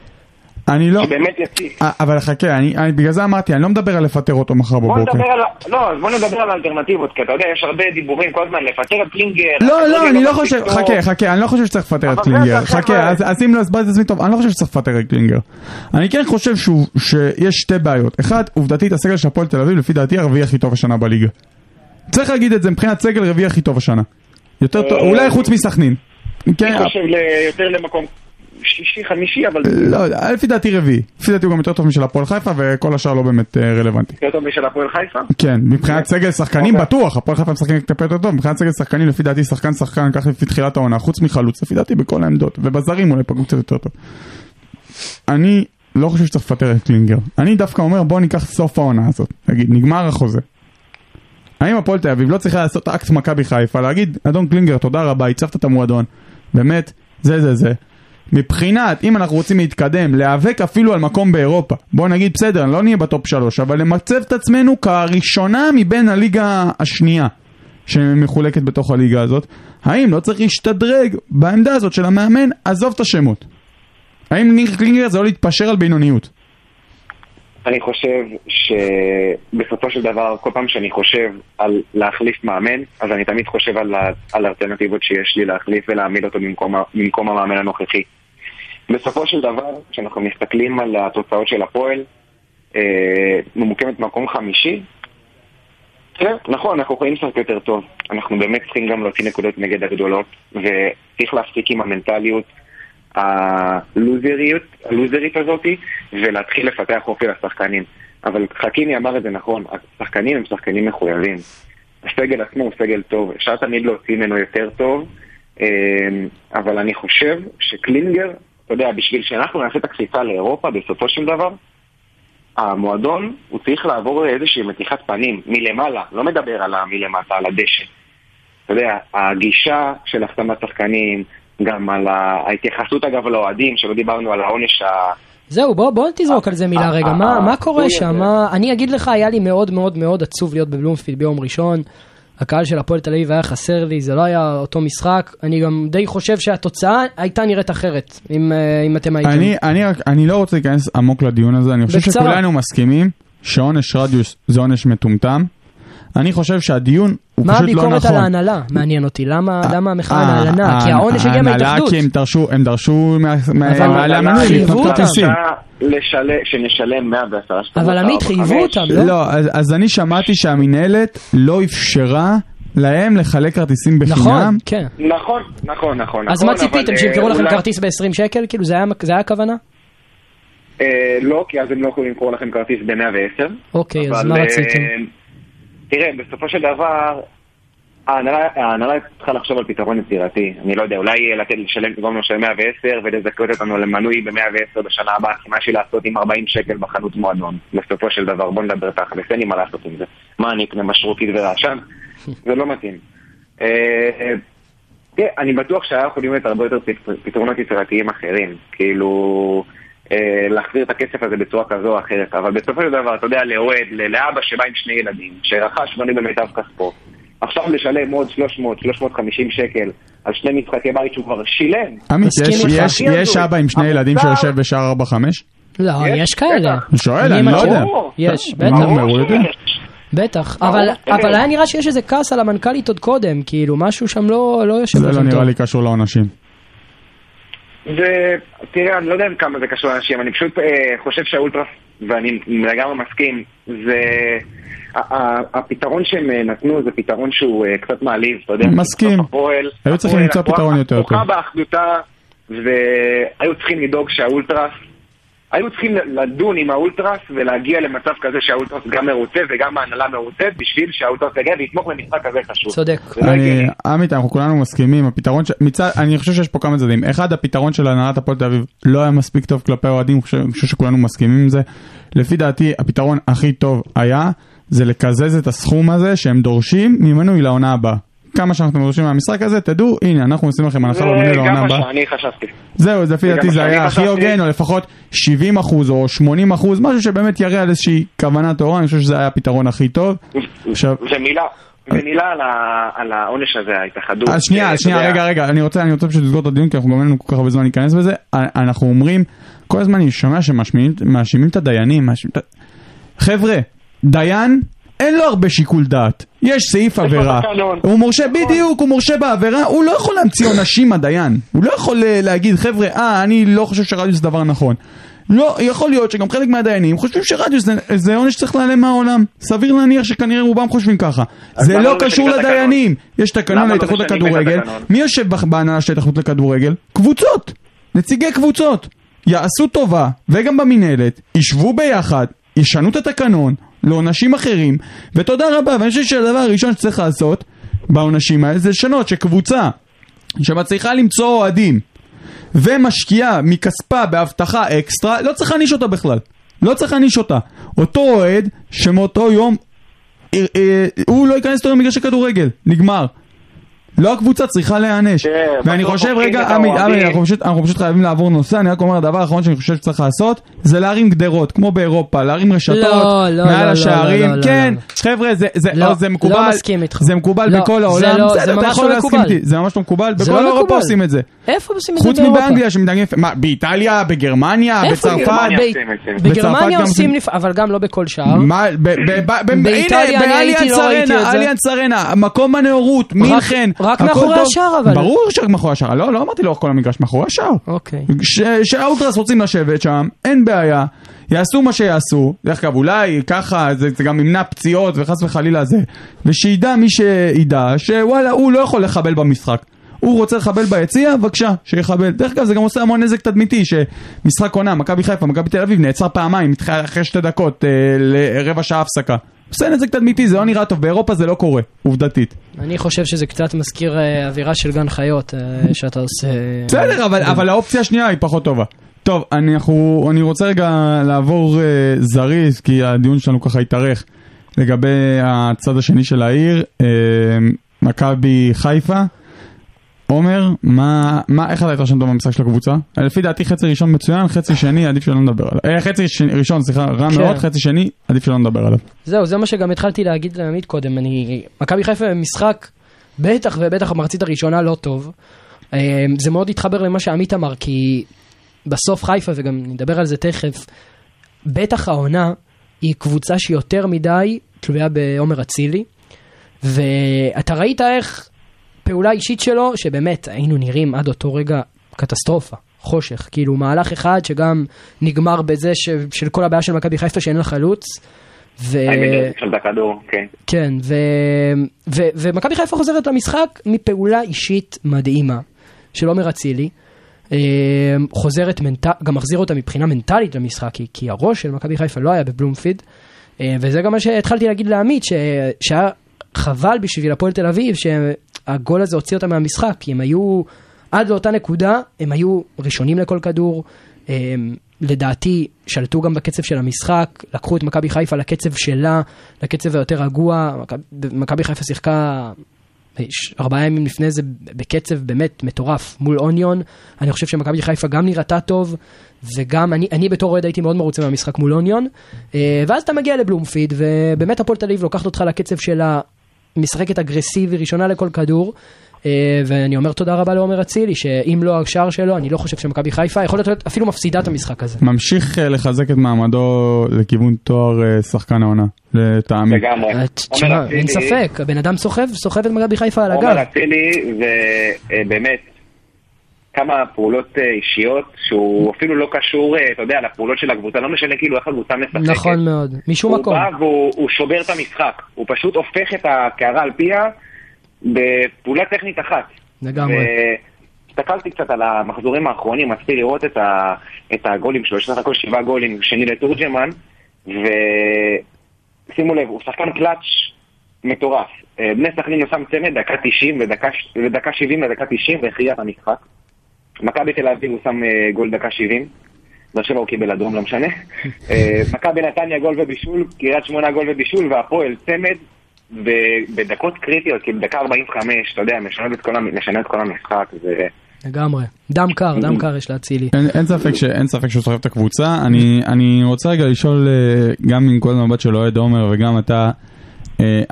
Speaker 4: אני לא...
Speaker 6: שבאמת יציב.
Speaker 4: אה, אבל חכה, אני, אני, בגלל זה אמרתי, אני לא מדבר על לפטר אותו מחר
Speaker 6: בוא
Speaker 4: בבוקר.
Speaker 6: נדבר על... לא, אז בוא נדבר על האלטרנטיבות, כי אתה יודע, יש הרבה דיבורים כל הזמן, לפטר את קלינגר.
Speaker 4: לא, לא, אני לא חושב,
Speaker 6: טוב.
Speaker 4: חכה, חכה, אני לא חושב שצריך לפטר את קלינגר. חכה. אז אז אם לא הסברתי את עצמי טוב, אני לא חושב שצריך לפטר את קלינגר. אני כן חושב שהוא- שיש שתי בעיות. אחד, עובדתית, הסגל של הפועל תל אביב, לפי דעתי, הרביעי הכי טוב השנה בליגה. צריך להגיד את זה, מבחינת סגל רביעי הכי טוב השנה. יותר טוב,
Speaker 6: אה,
Speaker 4: אולי חוץ מסכנין. כן,
Speaker 6: אני חושב ל- יותר למקום שישי, חמישי, אבל
Speaker 4: לא יודע, לפי דעתי רביעי. לפי דעתי הוא גם יותר טוב משל הפועל חיפה, וכל השאר לא באמת אה, רלוונטי.
Speaker 6: יותר טוב משל הפועל חיפה.
Speaker 4: כן, מבחינת סגל שחקנים
Speaker 6: אוקיי.
Speaker 4: בטוח, הפועל חיפה משחקים טיפה יותר טוב, מבחינת סגל שחקנים לפי דעתי שחקן שחקן ככה לפי תחילת העונה, חוץ מחלוץ, לפי דעתי בכל העמדות, ובזרים אולי פגעו קצת יותר טוב. אני לא חושב שצריך לפטר את קלינגר, אני דווקא אומר בוא ניקח סוף העונה הזאת, נגיד נגמר החוזה. האם הפועל תל אביב לא צריכה לעשות אקט מכבי חיפה, להגיד אדון קלינגר תודה רבה, הצפת את המועדון, באמת, זה זה זה. מבחינת, אם אנחנו רוצים להתקדם, להיאבק אפילו על מקום באירופה. בוא נגיד, בסדר, לא נהיה ב top שלוש, אבל למצב את עצמנו כראשונה מבין הליגה השנייה שמחולקת בתוך הליגה הזאת. האם לא צריך להשתדרג בעמדה הזאת של המאמן? עזוב את השמות. האם ניר קלינגר זה לא להתפשר על בינוניות?
Speaker 6: אני חושב שבסופו של דבר, כל פעם שאני חושב על להחליף מאמן, אז אני תמיד חושב על, על האלטרנטיבות שיש לי להחליף ולהעמיד אותו במקום, במקום המאמן הנוכחי. בסופו של דבר, כשאנחנו מסתכלים על התוצאות של הפועל, אה, ממוקמת במקום חמישי, נכון, אנחנו יכולים לשחק יותר טוב. אנחנו באמת צריכים גם להוציא נקודות נגד הגדולות, וצריך להפסיק עם המנטליות הלוזריות, הלוזרית הזאתי, ולהתחיל לפתח אופי לשחקנים. אבל חכיני אמר את זה נכון, השחקנים הם שחקנים מחויבים. הסגל עצמו הוא סגל טוב, אפשר תמיד להוציא ממנו יותר טוב, אה, אבל אני חושב שקלינגר, אתה יודע, בשביל שאנחנו נעשה את הקפיצה לאירופה בסופו של דבר, המועדון, הוא צריך לעבור איזושהי מתיחת פנים, מלמעלה, לא מדבר על המלמטה, על הדשא. אתה יודע, הגישה של החתמת שחקנים, גם על ההתייחסות אגב לאוהדים, שלא דיברנו על העונש ה...
Speaker 5: זהו, בוא, בוא תזרוק על זה מילה רגע, מה, מה קורה שם? מה- אני אגיד לך, היה לי מאוד מאוד מאוד עצוב להיות בבלומפילד ביום ראשון. הקהל של הפועל תל אביב היה חסר לי, זה לא היה אותו משחק. אני גם די חושב שהתוצאה הייתה נראית אחרת, אם, אה, אם אתם הייתם.
Speaker 4: אני, אני, רק- אני לא רוצה להיכנס עמוק לדיון הזה, אני חושב
Speaker 5: בקצרה.
Speaker 4: שכולנו מסכימים שעונש רדיוס זה עונש מטומטם. אני חושב שהדיון הוא
Speaker 5: מה
Speaker 4: פשוט לא
Speaker 5: הביקורת
Speaker 4: נכון.
Speaker 5: על ההנהלה? מעניין אותי. למה למה המחאה
Speaker 4: אה,
Speaker 5: על ההנהלה? כי
Speaker 4: אה,
Speaker 5: העונש הגיע
Speaker 4: ההנהלה
Speaker 5: מההתאחדות.
Speaker 4: כי הם דרשו, הם דרשו מה- מה-
Speaker 5: אבל
Speaker 4: מבעלי
Speaker 5: ההנהלה
Speaker 4: המנוי
Speaker 5: חייבו
Speaker 4: לקנות. כרטיסים.
Speaker 6: שנשלם 110 שקלים.
Speaker 5: אבל עמית, חייבו אותם, לא?
Speaker 4: לא, אז, אני שמעתי שהמינהלת לא אפשרה להם לחלק כרטיסים בחינם.
Speaker 5: נכון, כן.
Speaker 6: נכון, נכון, נכון.
Speaker 5: אז
Speaker 6: נכון,
Speaker 5: מה ציפיתם, שימכרו
Speaker 6: אה,
Speaker 5: לכם כרטיס ב-20 שקל? כאילו זה היה- הכוונה?
Speaker 6: אה, לא, כי אז הם לא יכולים למכור לכם כרטיס ב-110.
Speaker 5: אוקיי, אז מה
Speaker 6: אה,
Speaker 5: רציתם?
Speaker 6: תראה, בסופו של דבר, ההנהלה צריכה לחשוב על פתרון יצירתי. אני לא יודע, אולי לתת לשלם במקום של 110 ולזכות אותנו למנוי ב-110 בשנה הבאה, כי מה יש לי לעשות עם 40 שקל בחנות מועדון. בסופו של דבר, בוא נדבר תכלס, אין לי מה לעשות עם זה. מה אני אקנה משרוקית ורעשן? זה לא מתאים. אה, אה, תראה, אני בטוח שהיה יכולים להיות הרבה יותר פת- פתרונות יצירתיים אחרים. כאילו... אה, להחזיר את הכסף הזה בצורה כזו או אחרת, אבל בסופו של דבר, אתה יודע, לאוהד, לאבא שבא עם שני ילדים, שרכש מנוי במיטב כספו, עכשיו לשלם עוד 300-350 שקל על שני משחקי בית שהוא כבר שילם.
Speaker 4: עמית, יש,
Speaker 5: איתך.
Speaker 4: יש, יש אבא עם שני ילדים שיושב בשער 4-5?
Speaker 5: לא,
Speaker 6: יש,
Speaker 5: יש כאלה.
Speaker 4: אני שואל, אני לא. יודע.
Speaker 5: יש,
Speaker 4: מה
Speaker 5: בטח. בטח, אבל,
Speaker 6: תראה.
Speaker 5: אבל היה נראה שיש איזה כעס על המנכ"לית עוד קודם, כאילו משהו שם לא, לא יושב
Speaker 4: זה לא נראה
Speaker 5: טוב.
Speaker 4: לי קשור לעונשים.
Speaker 6: ותראה, אני לא יודע כמה זה קשור לאנשים, אני פשוט אה, חושב שהאולטרס, ואני לגמרי מסכים, זה... הפתרון שהם אה, נתנו זה פתרון שהוא אה, קצת מעליב, אתה יודע.
Speaker 4: מסכים.
Speaker 6: הפועל-
Speaker 4: היו צריכים למצוא פתרון יותר טוב.
Speaker 6: באחדותה, והיו צריכים לדאוג שהאולטרס, היו צריכים לדון עם האולטרס ולהגיע למצב כזה שהאולטרס גם מרוצה וגם ההנהלה מרוצה, בשביל שהאולטרס יגיע ויתמוך במשחק כזה חשוב.
Speaker 5: צודק.
Speaker 6: לא.
Speaker 4: עמית, אנחנו כולנו מסכימים, הפתרון, ש... מצד, אני חושב שיש פה כמה צדדים. אחד, הפתרון של הנהלת הפועל תל אביב לא היה מספיק טוב כלפי האוהדים, אני חושב, שכולנו מסכימים עם זה. לפי דעתי, הפתרון הכי טוב היה, זה לקזז את הסכום הזה שהם דורשים ממנוי לעונה הבאה. כמה שאנחנו דורשים מהמשחק הזה, תדעו, הנה, אנחנו עושים לכם הנחה במנוי
Speaker 6: זה
Speaker 4: לעונה
Speaker 6: גם מה
Speaker 4: הבאה.
Speaker 6: שאני חשבתי.
Speaker 4: זהו, אז לפי
Speaker 6: זה
Speaker 4: דעתי זה היה הכי. הוגן, או לפחות 70 אחוז או 80 אחוז, משהו שבאמת יראה על איזושהי כוונה טהורה, אני חושב שזה היה הפתרון הכי טוב. עכשיו,
Speaker 6: ומילה, ומילה על העונש הזה, ההתאחדות.
Speaker 4: אז שנייה,
Speaker 6: אה,
Speaker 4: שנייה, רגע, רגע, אני רוצה, אני רוצה פשוט לסגור את הדיון, כי אנחנו גם אין לנו כל כך הרבה זמן להיכנס בזה. אנחנו אומרים, כל הזמן אני שומע שמאשימים את הדיינים. חבר'ה, דיין, אין לו הרבה שיקול דעת. יש סעיף עבירה. הוא מורשה, בדיוק, הוא מורשה בעבירה, הוא לא יכול להמציא עונשים הדיין. הוא לא יכול אה, להגיד, חבר'ה, אה, אני לא חושב שרדיוס זה דבר נכון. לא, יכול להיות שגם חלק מהדיינים חושבים שרדיוס זה, זה עונש שצריך להיעלם מהעולם. סביר להניח שכנראה רובם חושבים ככה. זה לא
Speaker 6: לא
Speaker 4: קשור? לדיינים. יש תקנון
Speaker 6: לא
Speaker 4: להתאחדות לכדורגל. מי יושב בהנהלה של ההתאחדות לכדורגל? קבוצות. נציגי קבוצות. יעשו טובה, וגם במינהלת, ישבו ביחד, ישנו את התקנון לעונשים אחרים, ותודה רבה. ואני חושב שהדבר הראשון שצריך לעשות בעונשים האלה זה לשנות שקבוצה שמצליחה למצוא אוהדים ומשקיעה מכספה באבטחה אקסטרה, לא צריך להעניש אותה בכלל. לא צריך להעניש אותה. אותו אוהד שמאותו יום אה, אה, הוא לא ייכנס יותר למגרש הכדורגל, נגמר. לא הקבוצה צריכה להיענש.
Speaker 6: כן,
Speaker 4: ואני
Speaker 6: בסוף
Speaker 4: חושב, רגע, עמי,
Speaker 6: האוהדים.
Speaker 4: עמי, אנחנו פשוט- אנחנו פשוט חייבים לעבור נושא, אני רק אומר, הדבר האחרון שאני חושב שצריך לעשות, זה להרים גדרות, כמו באירופה, להרים רשתות,
Speaker 5: לא, לא,
Speaker 4: מעל
Speaker 5: לא,
Speaker 4: השערים,
Speaker 5: לא, לא,
Speaker 4: כן,
Speaker 5: לא.
Speaker 4: חבר'ה, זה- זה
Speaker 5: לא,
Speaker 4: לא, זה
Speaker 5: לא
Speaker 4: מקובל,
Speaker 5: מסכים איתך.
Speaker 4: זה מקובל
Speaker 5: לא,
Speaker 4: בכל
Speaker 5: זה
Speaker 4: העולם,
Speaker 5: לא- זה
Speaker 4: בסדר, אתה
Speaker 5: ממש
Speaker 4: יכול
Speaker 5: לא
Speaker 4: להסכים
Speaker 5: מקובל.
Speaker 4: איתי, זה ממש לא מקובל,
Speaker 5: זה
Speaker 4: בכל
Speaker 5: לא
Speaker 4: אירופה. עושים את זה.
Speaker 5: איפה עושים את זה
Speaker 4: חוץ
Speaker 5: באירופה?
Speaker 4: מבאנגליה שמתנגנים, מה, באיטליה, בגרמניה, בצרפת,
Speaker 6: בגרמניה עושים זה.
Speaker 5: אבל גם לא בכל שער. באיטליה אני הייתי,
Speaker 4: באליאנס
Speaker 5: לא ראיתי את זה.
Speaker 4: אליאנס ארנה, מקום הנאורות, מינכן,
Speaker 5: רק מאחורי. השער, אבל.
Speaker 4: ברור שרק מאחורי השער, לא, לא אמרתי לאורך כל המגרש, מאחורי השער.
Speaker 5: אוקיי.
Speaker 4: שהאולטרס רוצים לשבת שם, אין בעיה, יעשו מה שיעשו, דרך אגב אולי ככה זה, זה גם ימנע פציעות וחס וחלילה זה, ושידע מי שידע שוואלה הוא לא יכול לחבל במשחק. הוא רוצה לחבל ביציע, בבקשה, שיחבל. דרך אגב, זה גם עושה המון נזק תדמיתי, שמשחק עונה, מכבי חיפה, מכבי תל אביב, נעצר פעמיים, אחרי שתי דקות, אה, לרבע שעה הפסקה. עושה נזק תדמיתי, זה לא נראה טוב, באירופה זה לא קורה, עובדתית.
Speaker 5: אני חושב שזה קצת מזכיר אה, אווירה של גן חיות אה, שאתה עושה...
Speaker 4: בסדר, אבל, אבל האופציה השנייה היא פחות טובה. טוב, אני, אנחנו, אני רוצה רגע לעבור זריז, כי הדיון שלנו ככה התארך, לגבי הצד השני של העיר, מכבי חיפה. עומר, מה, מה, איך אתה התרשמת במשחק של הקבוצה? לפי דעתי חצי ראשון מצוין, חצי שני עדיף שלא נדבר עליו. אה, חצי שני, ראשון, סליחה, רע
Speaker 5: כן.
Speaker 4: מאוד, חצי שני עדיף שלא נדבר עליו.
Speaker 5: זהו, זה מה שגם התחלתי להגיד לעמית קודם. אני... מכבי חיפה במשחק, בטח ובטח המחצית הראשונה לא טוב. אה, זה מאוד התחבר למה שעמית אמר, כי בסוף חיפה, וגם נדבר על זה תכף, בטח העונה היא קבוצה שיותר מדי תלויה בעומר אצילי. ואתה ראית איך פעולה אישית שלו, שבאמת היינו נראים עד אותו רגע קטסטרופה, חושך. כאילו מהלך אחד שגם נגמר בזה ש... של כל הבעיה של מכבי חיפה שאין לה חלוץ. ו...
Speaker 6: את הכדור, כן.
Speaker 5: כן, ו... ו... ומכבי חיפה חוזרת למשחק מפעולה אישית מדהימה של עומר אצילי. אה, חוזרת מנט... גם מחזיר אותה מבחינה מנטלית למשחק, כי, כי הראש של מכבי חיפה לא היה בבלומפיד. אה, וזה גם מה שהתחלתי להגיד לעמית, ש... שהיה חבל בשביל הפועל תל אביב, שהגול הזה הוציא אותם מהמשחק, כי הם היו, עד לאותה נקודה, הם היו ראשונים לכל כדור. אה, לדעתי שלטו גם בקצב של המשחק, לקחו את מכבי חיפה לקצב שלה, לקצב היותר רגוע, מכב- מכבי חיפה שיחקה ארבעה ימים לפני זה בקצב באמת מטורף מול אוניון, אני חושב שמכבי חיפה גם נראתה טוב, וגם אני, אני בתור אוהד הייתי מאוד מרוצה מהמשחק מול אוניון, אה, ואז אתה מגיע לבלומפיד, ובאמת הפועל תל אביב לוקחת אותך לקצב שלה, משחקת אגרסיבי, ראשונה לכל כדור. אה, ואני אומר תודה רבה לעומר אצילי, שאם לא השער שלו, אני לא חושב שמכבי חיפה יכול להיות אפילו מפסידה את המשחק הזה.
Speaker 4: ממשיך אה, לחזק את מעמדו לכיוון תואר אה, שחקן העונה, לטעמי.
Speaker 6: לגמרי.
Speaker 5: תשמע, אין ספק, הבן אדם סוחב, סוחב את מכבי חיפה על הגב.
Speaker 6: עומר אצילי זה אה, באמת כמה פעולות אה, אישיות שהוא אפילו לא קשור, אה, אתה יודע, לפעולות של הקבוצה, לא משנה כאילו איך הקבוצה משחקת.
Speaker 5: נכון מאוד, משום
Speaker 6: הוא
Speaker 5: מקום.
Speaker 6: בא והוא הוא שובר את המשחק, הוא פשוט הופך את הקערה על פיה בפעולה טכנית אחת.
Speaker 5: לגמרי.
Speaker 6: הסתכלתי קצת על המחזורים האחרונים, רציתי לראות את, ה, את הגולים שלו, יש סך הכל שבעה גולים, שני לתורג'מן, ושימו לב, הוא שחקן קלאץ' מטורף. אה, בני סכנין הוא שם צמד דקה 90 ודקה, ודקה 70 ודקה 90 והכריע את המשחק. מכבי תל אביב הוא שם אה, גול דקה 70. באר שבע הוא קיבל אדום, לא משנה. אה, מכבי נתניה גול ובישול, קריית שמונה גול ובישול, והפועל צמד בדקות קריטיות, כאילו דקה 45, אתה יודע, משנה את כל, כל המשחק. זה...
Speaker 5: לגמרי. דם קר, דם קר יש להצילי.
Speaker 4: אין, אין ספק ש- אין ספק שהוא סוחב את הקבוצה. אני, אני רוצה רגע לשאול, אה, גם מנקודת מבט של אוהד עומר וגם אתה,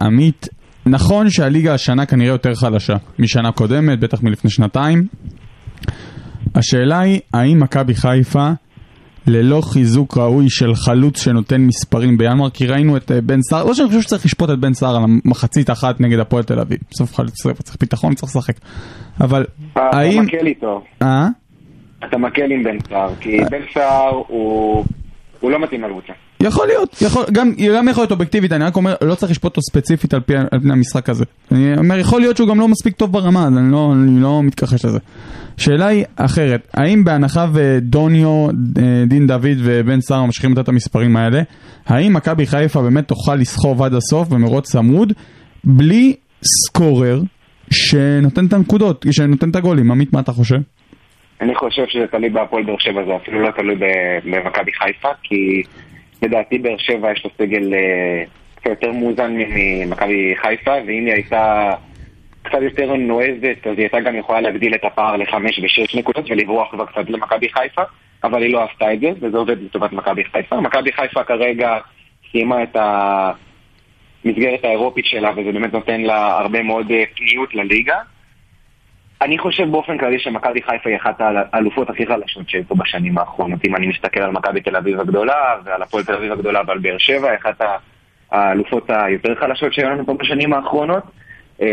Speaker 4: עמית, נכון שהליגה השנה כנראה יותר חלשה משנה קודמת, בטח מלפני שנתיים. השאלה היא, האם מכבי חיפה, ללא חיזוק ראוי של חלוץ שנותן מספרים בינואר, כי ראינו את אה, בן סער, לא שאני חושב שצריך לשפוט את בן סער על המחצית אחת נגד הפועל תל אביב. בסוף חלוץ צריך צריך ביטחון, צריך לשחק. אבל
Speaker 6: אתה
Speaker 4: האם...
Speaker 6: מקל איתו,
Speaker 4: אה?
Speaker 6: אתה מקל עם בן סער, כי בן סער הוא... הוא לא מתאים לקבוצה.
Speaker 4: יכול להיות, יכול, גם, גם יכול להיות אובייקטיבית, אני רק אומר, לא צריך לשפוט אותו ספציפית על, פי, על פני המשחק הזה. אני אומר, יכול להיות שהוא גם לא מספיק טוב ברמה, אז אני לא, אני לא מתכחש לזה. שאלה היא אחרת, האם בהנחה ודוניו, אה, דין דוד ובן סער ממשיכים לתת את המספרים האלה, האם מכבי חיפה באמת תוכל לסחוב עד הסוף במרוץ צמוד, בלי סקורר שנותן את הנקודות, שנותן את הגולים? עמית, מה אתה חושב?
Speaker 6: אני חושב שזה תלוי בהפועל באר שבע, זה אפילו לא תלוי במכבי חיפה, כי לדעתי באר שבע יש לו סגל אה, קצת יותר מאוזן ממכבי חיפה, ואם היא הייתה קצת יותר נועזת, אז היא הייתה גם יכולה להגדיל את הפער לחמש ושש נקודות ולברוח כבר קצת למכבי חיפה, אבל היא לא עשתה את זה, וזה עובד לטובת מכבי חיפה. מכבי חיפה כרגע סיימה את המסגרת האירופית שלה, וזה באמת נותן לה הרבה מאוד אה, פניות לליגה. אני חושב באופן כללי שמכבי חיפה היא אחת האלופות הכי חלשות שהיו פה בשנים האחרונות. אם אני מסתכל על מכבי תל אביב הגדולה ועל הפועל תל אביב הגדולה ועל באר שבע, אחת האלופות היותר חלשות שהיו לנו פה בשנים האחרונות. אה,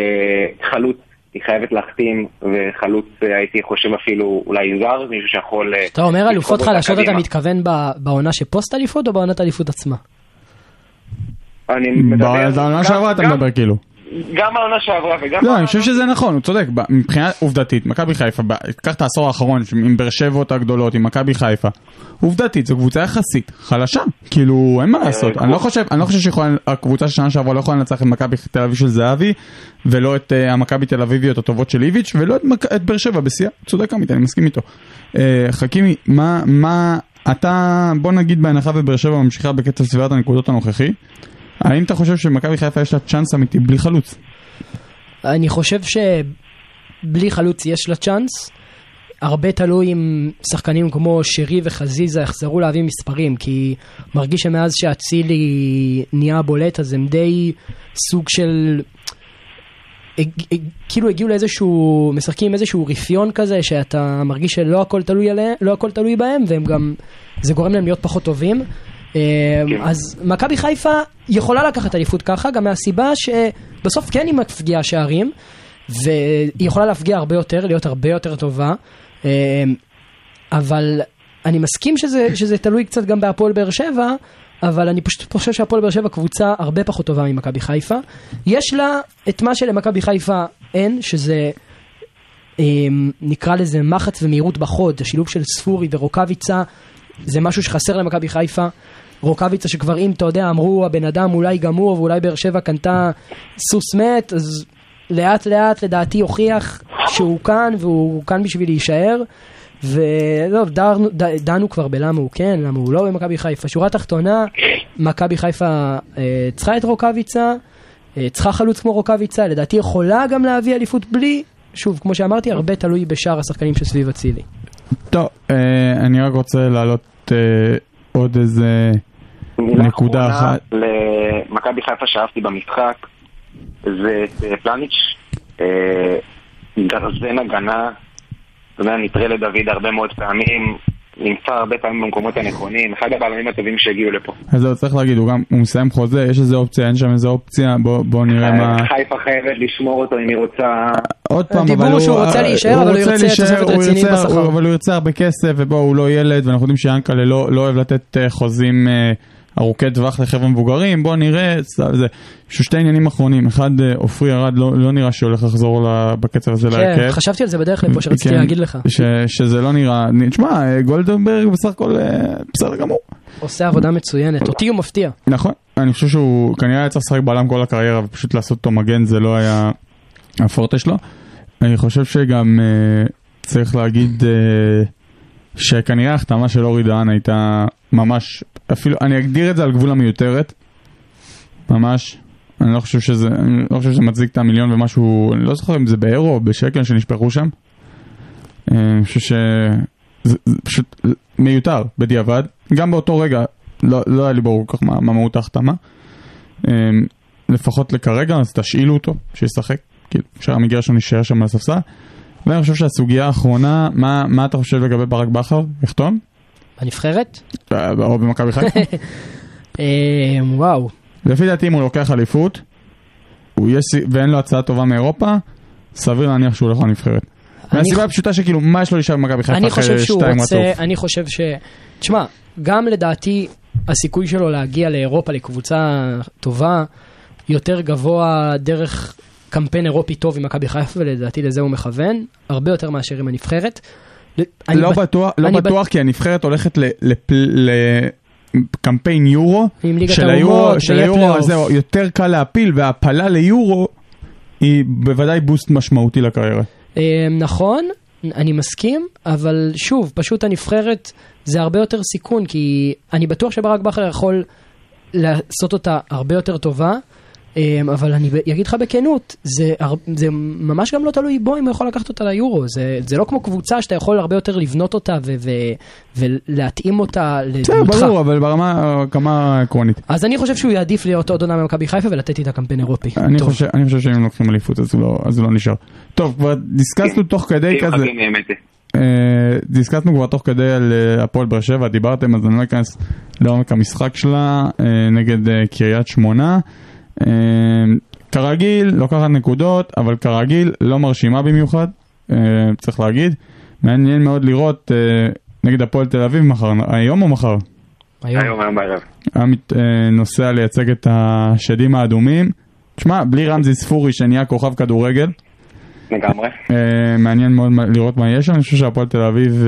Speaker 6: חלוץ היא חייבת להחתים, וחלוץ אה, הייתי חושב אפילו אולי זר, מישהו שיכול... אה,
Speaker 5: אתה אומר אלופות חלשות, אתה. מתכוון בעונה שפוסט אליפות או בעונת אליפות עצמה?
Speaker 6: אני מדבר...
Speaker 4: בעונה שעברה אתה מדבר כאילו.
Speaker 6: גם העונה שעברה וגם...
Speaker 4: לא, אני חושב שזה נכון, הוא צודק. מבחינה עובדתית, מכבי חיפה, קח את העשור האחרון עם באר שבעות הגדולות, עם מכבי חיפה. עובדתית, זו קבוצה יחסית חלשה. כאילו, אין מה לעשות. אני לא חושב, אני לא חושב שהקבוצה של שנה שעברה לא יכולה לנצח את מכבי תל אביב של זהבי, ולא את אה, המכבי תל אביביות הטובות של איביץ', ולא את באר שבע בשיאה. צודק עמית, אני מסכים איתו. אה, חכימי, מה, מה, אתה, בוא נגיד בהנחה ובאר שבע ממשיכה בקצב סבירת הנקודות הנוכחי, האם אתה חושב שמכבי חיפה יש לה צ'אנס אמיתי בלי חלוץ?
Speaker 5: אני חושב ש... בלי חלוץ יש לה צ'אנס. הרבה תלוי אם שחקנים כמו שרי וחזיזה יחזרו להביא מספרים, כי מרגיש שמאז שאצילי נהיה בולט אז הם די סוג של... כאילו הגיעו לאיזשהו, משחקים עם איזשהו רפיון כזה, שאתה מרגיש שלא הכל תלוי עליהם, לא הכל תלוי בהם, והם גם, זה גורם להם להיות פחות טובים. אה, אז מכבי חיפה יכולה לקחת אליפות ככה, גם מהסיבה שבסוף כן היא מפגיעה שערים, והיא יכולה להפגיע הרבה יותר, להיות הרבה יותר טובה, אה, אבל אני מסכים שזה, שזה תלוי קצת גם בהפועל באר שבע, אבל אני פשוט חושב שהפועל באר שבע קבוצה הרבה פחות טובה ממכבי חיפה. יש לה את מה שלמכבי חיפה אין, שזה אה, נקרא לזה מחץ ומהירות בחוד, השילוב של ספורי ורוקאביצה, זה משהו שחסר למכבי חיפה. רוקאביצה שכבר אם אתה יודע אמרו הבן אדם אולי גמור ואולי באר שבע קנתה סוס מת אז לאט לאט לדעתי הוכיח שהוא כאן והוא כאן בשביל להישאר. ולא דנו, ד- כבר בלמה הוא כן למה הוא לא במכבי חיפה. שורה תחתונה מכבי חיפה אה, צריכה את רוקאביצה אה, צריכה חלוץ כמו רוקאביצה לדעתי יכולה גם להביא אליפות בלי שוב כמו שאמרתי הרבה תלוי בשאר השחקנים שסביב אצילי
Speaker 4: טוב, אה, אני רק רוצה להעלות אה, עוד איזה...
Speaker 6: מילה
Speaker 4: נקודה
Speaker 6: אחרונה
Speaker 4: אחת.
Speaker 6: למכבי חיפה שאהבתי במשחק, זה אה, פלניץ', אה, גרזן הגנה, זאת אומרת, נטרל לדוד הרבה מאוד פעמים, נמצא הרבה פעמים במקומות הנכונים, אחד הבעלמים הטובים שהגיעו לפה.
Speaker 4: אז זהו, צריך להגיד, הוא גם, הוא מסיים חוזה, יש איזה אופציה, אין שם איזה אופציה, בוא, בוא נראה מה...
Speaker 6: חיפה חייבת לשמור אותו אם היא רוצה...
Speaker 4: עוד פעם,
Speaker 5: הדיבור
Speaker 4: אבל הוא...
Speaker 5: שהוא רוצה להישאר, אבל הוא ירצה
Speaker 4: להישאר,
Speaker 5: תוספת
Speaker 4: הוא
Speaker 5: רצינית בשכר.
Speaker 4: הוא- אבל הוא ירצה הרבה כסף, ובוא, הוא לא ילד, ואנחנו יודעים שיאנקל'ה לא לא אוהב לתת אה, חוזים אה, ארוכי טווח לחבר'ה מבוגרים, בוא נראה, זה-. יש שתי עניינים אחרונים, אחד, אה, עופרי ארד, לא לא נראה שהולך לחזור בקצב הזה
Speaker 5: כן,
Speaker 4: להרכב.
Speaker 5: חשבתי על זה בדרך לפה שרציתי
Speaker 4: כן,
Speaker 5: להגיד לך
Speaker 4: ש, שזה לא נראה, תשמע, אה, גולדנברג בסך הכל אה, בסדר גמור.
Speaker 5: עושה עבודה מצוינת אותי הוא מפתיע
Speaker 4: נכון, אני חושב שהוא כנראה היה צריך לשחק בלם כל הקריירה ופשוט לעשות אותו מגן זה לא היה הפורטה שלו. אני חושב שגם צריך להגיד אה, שכנראה ההחתמה של אורי דהן הייתה ממש, אפילו, אני אגדיר את זה על גבול המיותרת, ממש. אני לא חושב שזה, אני לא חושב שזה מצדיק את המיליון ומשהו, אני לא זוכר אם זה באירו או בשקל שנשפכו שם. אה, אני חושב שזה זה פשוט מיותר בדיעבד. גם באותו רגע לא, לא היה לי ברור כך מה, מה מהות ההחתמה. אה, לפחות לכרגע, אז תשאילו אותו, שישחק. כאילו, שהרמי גרשון יישאר שם על הספסל. ואני חושב שהסוגיה האחרונה, מה, מה אתה חושב לגבי ברק בכר? יחתום?
Speaker 5: בנבחרת?
Speaker 4: או במכבי חיפה?
Speaker 5: אה, וואו
Speaker 4: לפי דעתי אם הוא לוקח אליפות, ואין לו הצעה טובה מאירופה, סביר להניח שהוא הולך לנבחרת. מהסיבה הפשוטה שכאילו, מה יש לו להישאר במכבי חיפה אחרי שתיים רצוף?
Speaker 5: אני חושב ש... תשמע, גם לדעתי הסיכוי שלו להגיע לאירופה לקבוצה טובה יותר גבוה דרך קמפיין אירופי טוב עם מכבי חיפה ולדעתי לזה הוא מכוון, הרבה יותר מאשר עם הנבחרת.
Speaker 4: לא
Speaker 5: בט-
Speaker 4: בטוח, לא בטוח כי הנבחרת הולכת ל- לפ- לקמפיין יורו, של היורו, של היורו, זהו, יותר קל להפיל, וההפלה ליורו היא בוודאי בוסט משמעותי לקריירה.
Speaker 5: אה, נכון, אני מסכים, אבל שוב, פשוט הנבחרת זה הרבה יותר סיכון, כי אני בטוח שברק בכר יכול לעשות אותה הרבה יותר טובה, אבל אני אגיד לך בכנות, זה, זה ממש גם לא תלוי בו אם הוא יכול לקחת אותה ליורו, זה, זה לא כמו קבוצה שאתה יכול הרבה יותר לבנות אותה ו- ו- ולהתאים אותה
Speaker 4: בסדר,
Speaker 5: לדמותך.
Speaker 4: ברור, אבל ברמה כמה עקרונית.
Speaker 5: אז אני חושב שהוא יעדיף להיות עוד עונה במכבי חיפה ולתת איתה קמפיין אירופי.
Speaker 4: אני. חושב, אני חושב שאם הם לוקחים אליפות אז הוא לא, אז הוא לא נשאר. טוב, כבר דיסקסנו תוך כדי כזה. אה, דיסקסנו כבר תוך כדי על אה, הפועל באר שבע, דיברתם, אז אני לא אכנס לעומק המשחק שלה אה, נגד קריית שמונה. אה, כרגיל, לוקחת נקודות, אבל כרגיל לא מרשימה במיוחד, אה, צריך להגיד. מעניין מאוד לראות אה, נגד הפועל תל אביב מחר, היום או מחר?
Speaker 5: היום.
Speaker 6: היום היום בערב.
Speaker 4: מת- אה, נוסע לייצג את השדים האדומים. תשמע, בלי רמזי ספורי שנהיה כוכב כדורגל,
Speaker 6: לגמרי.
Speaker 4: אה, מעניין מאוד לראות מה יש שם, אני חושב שהפועל תל אביב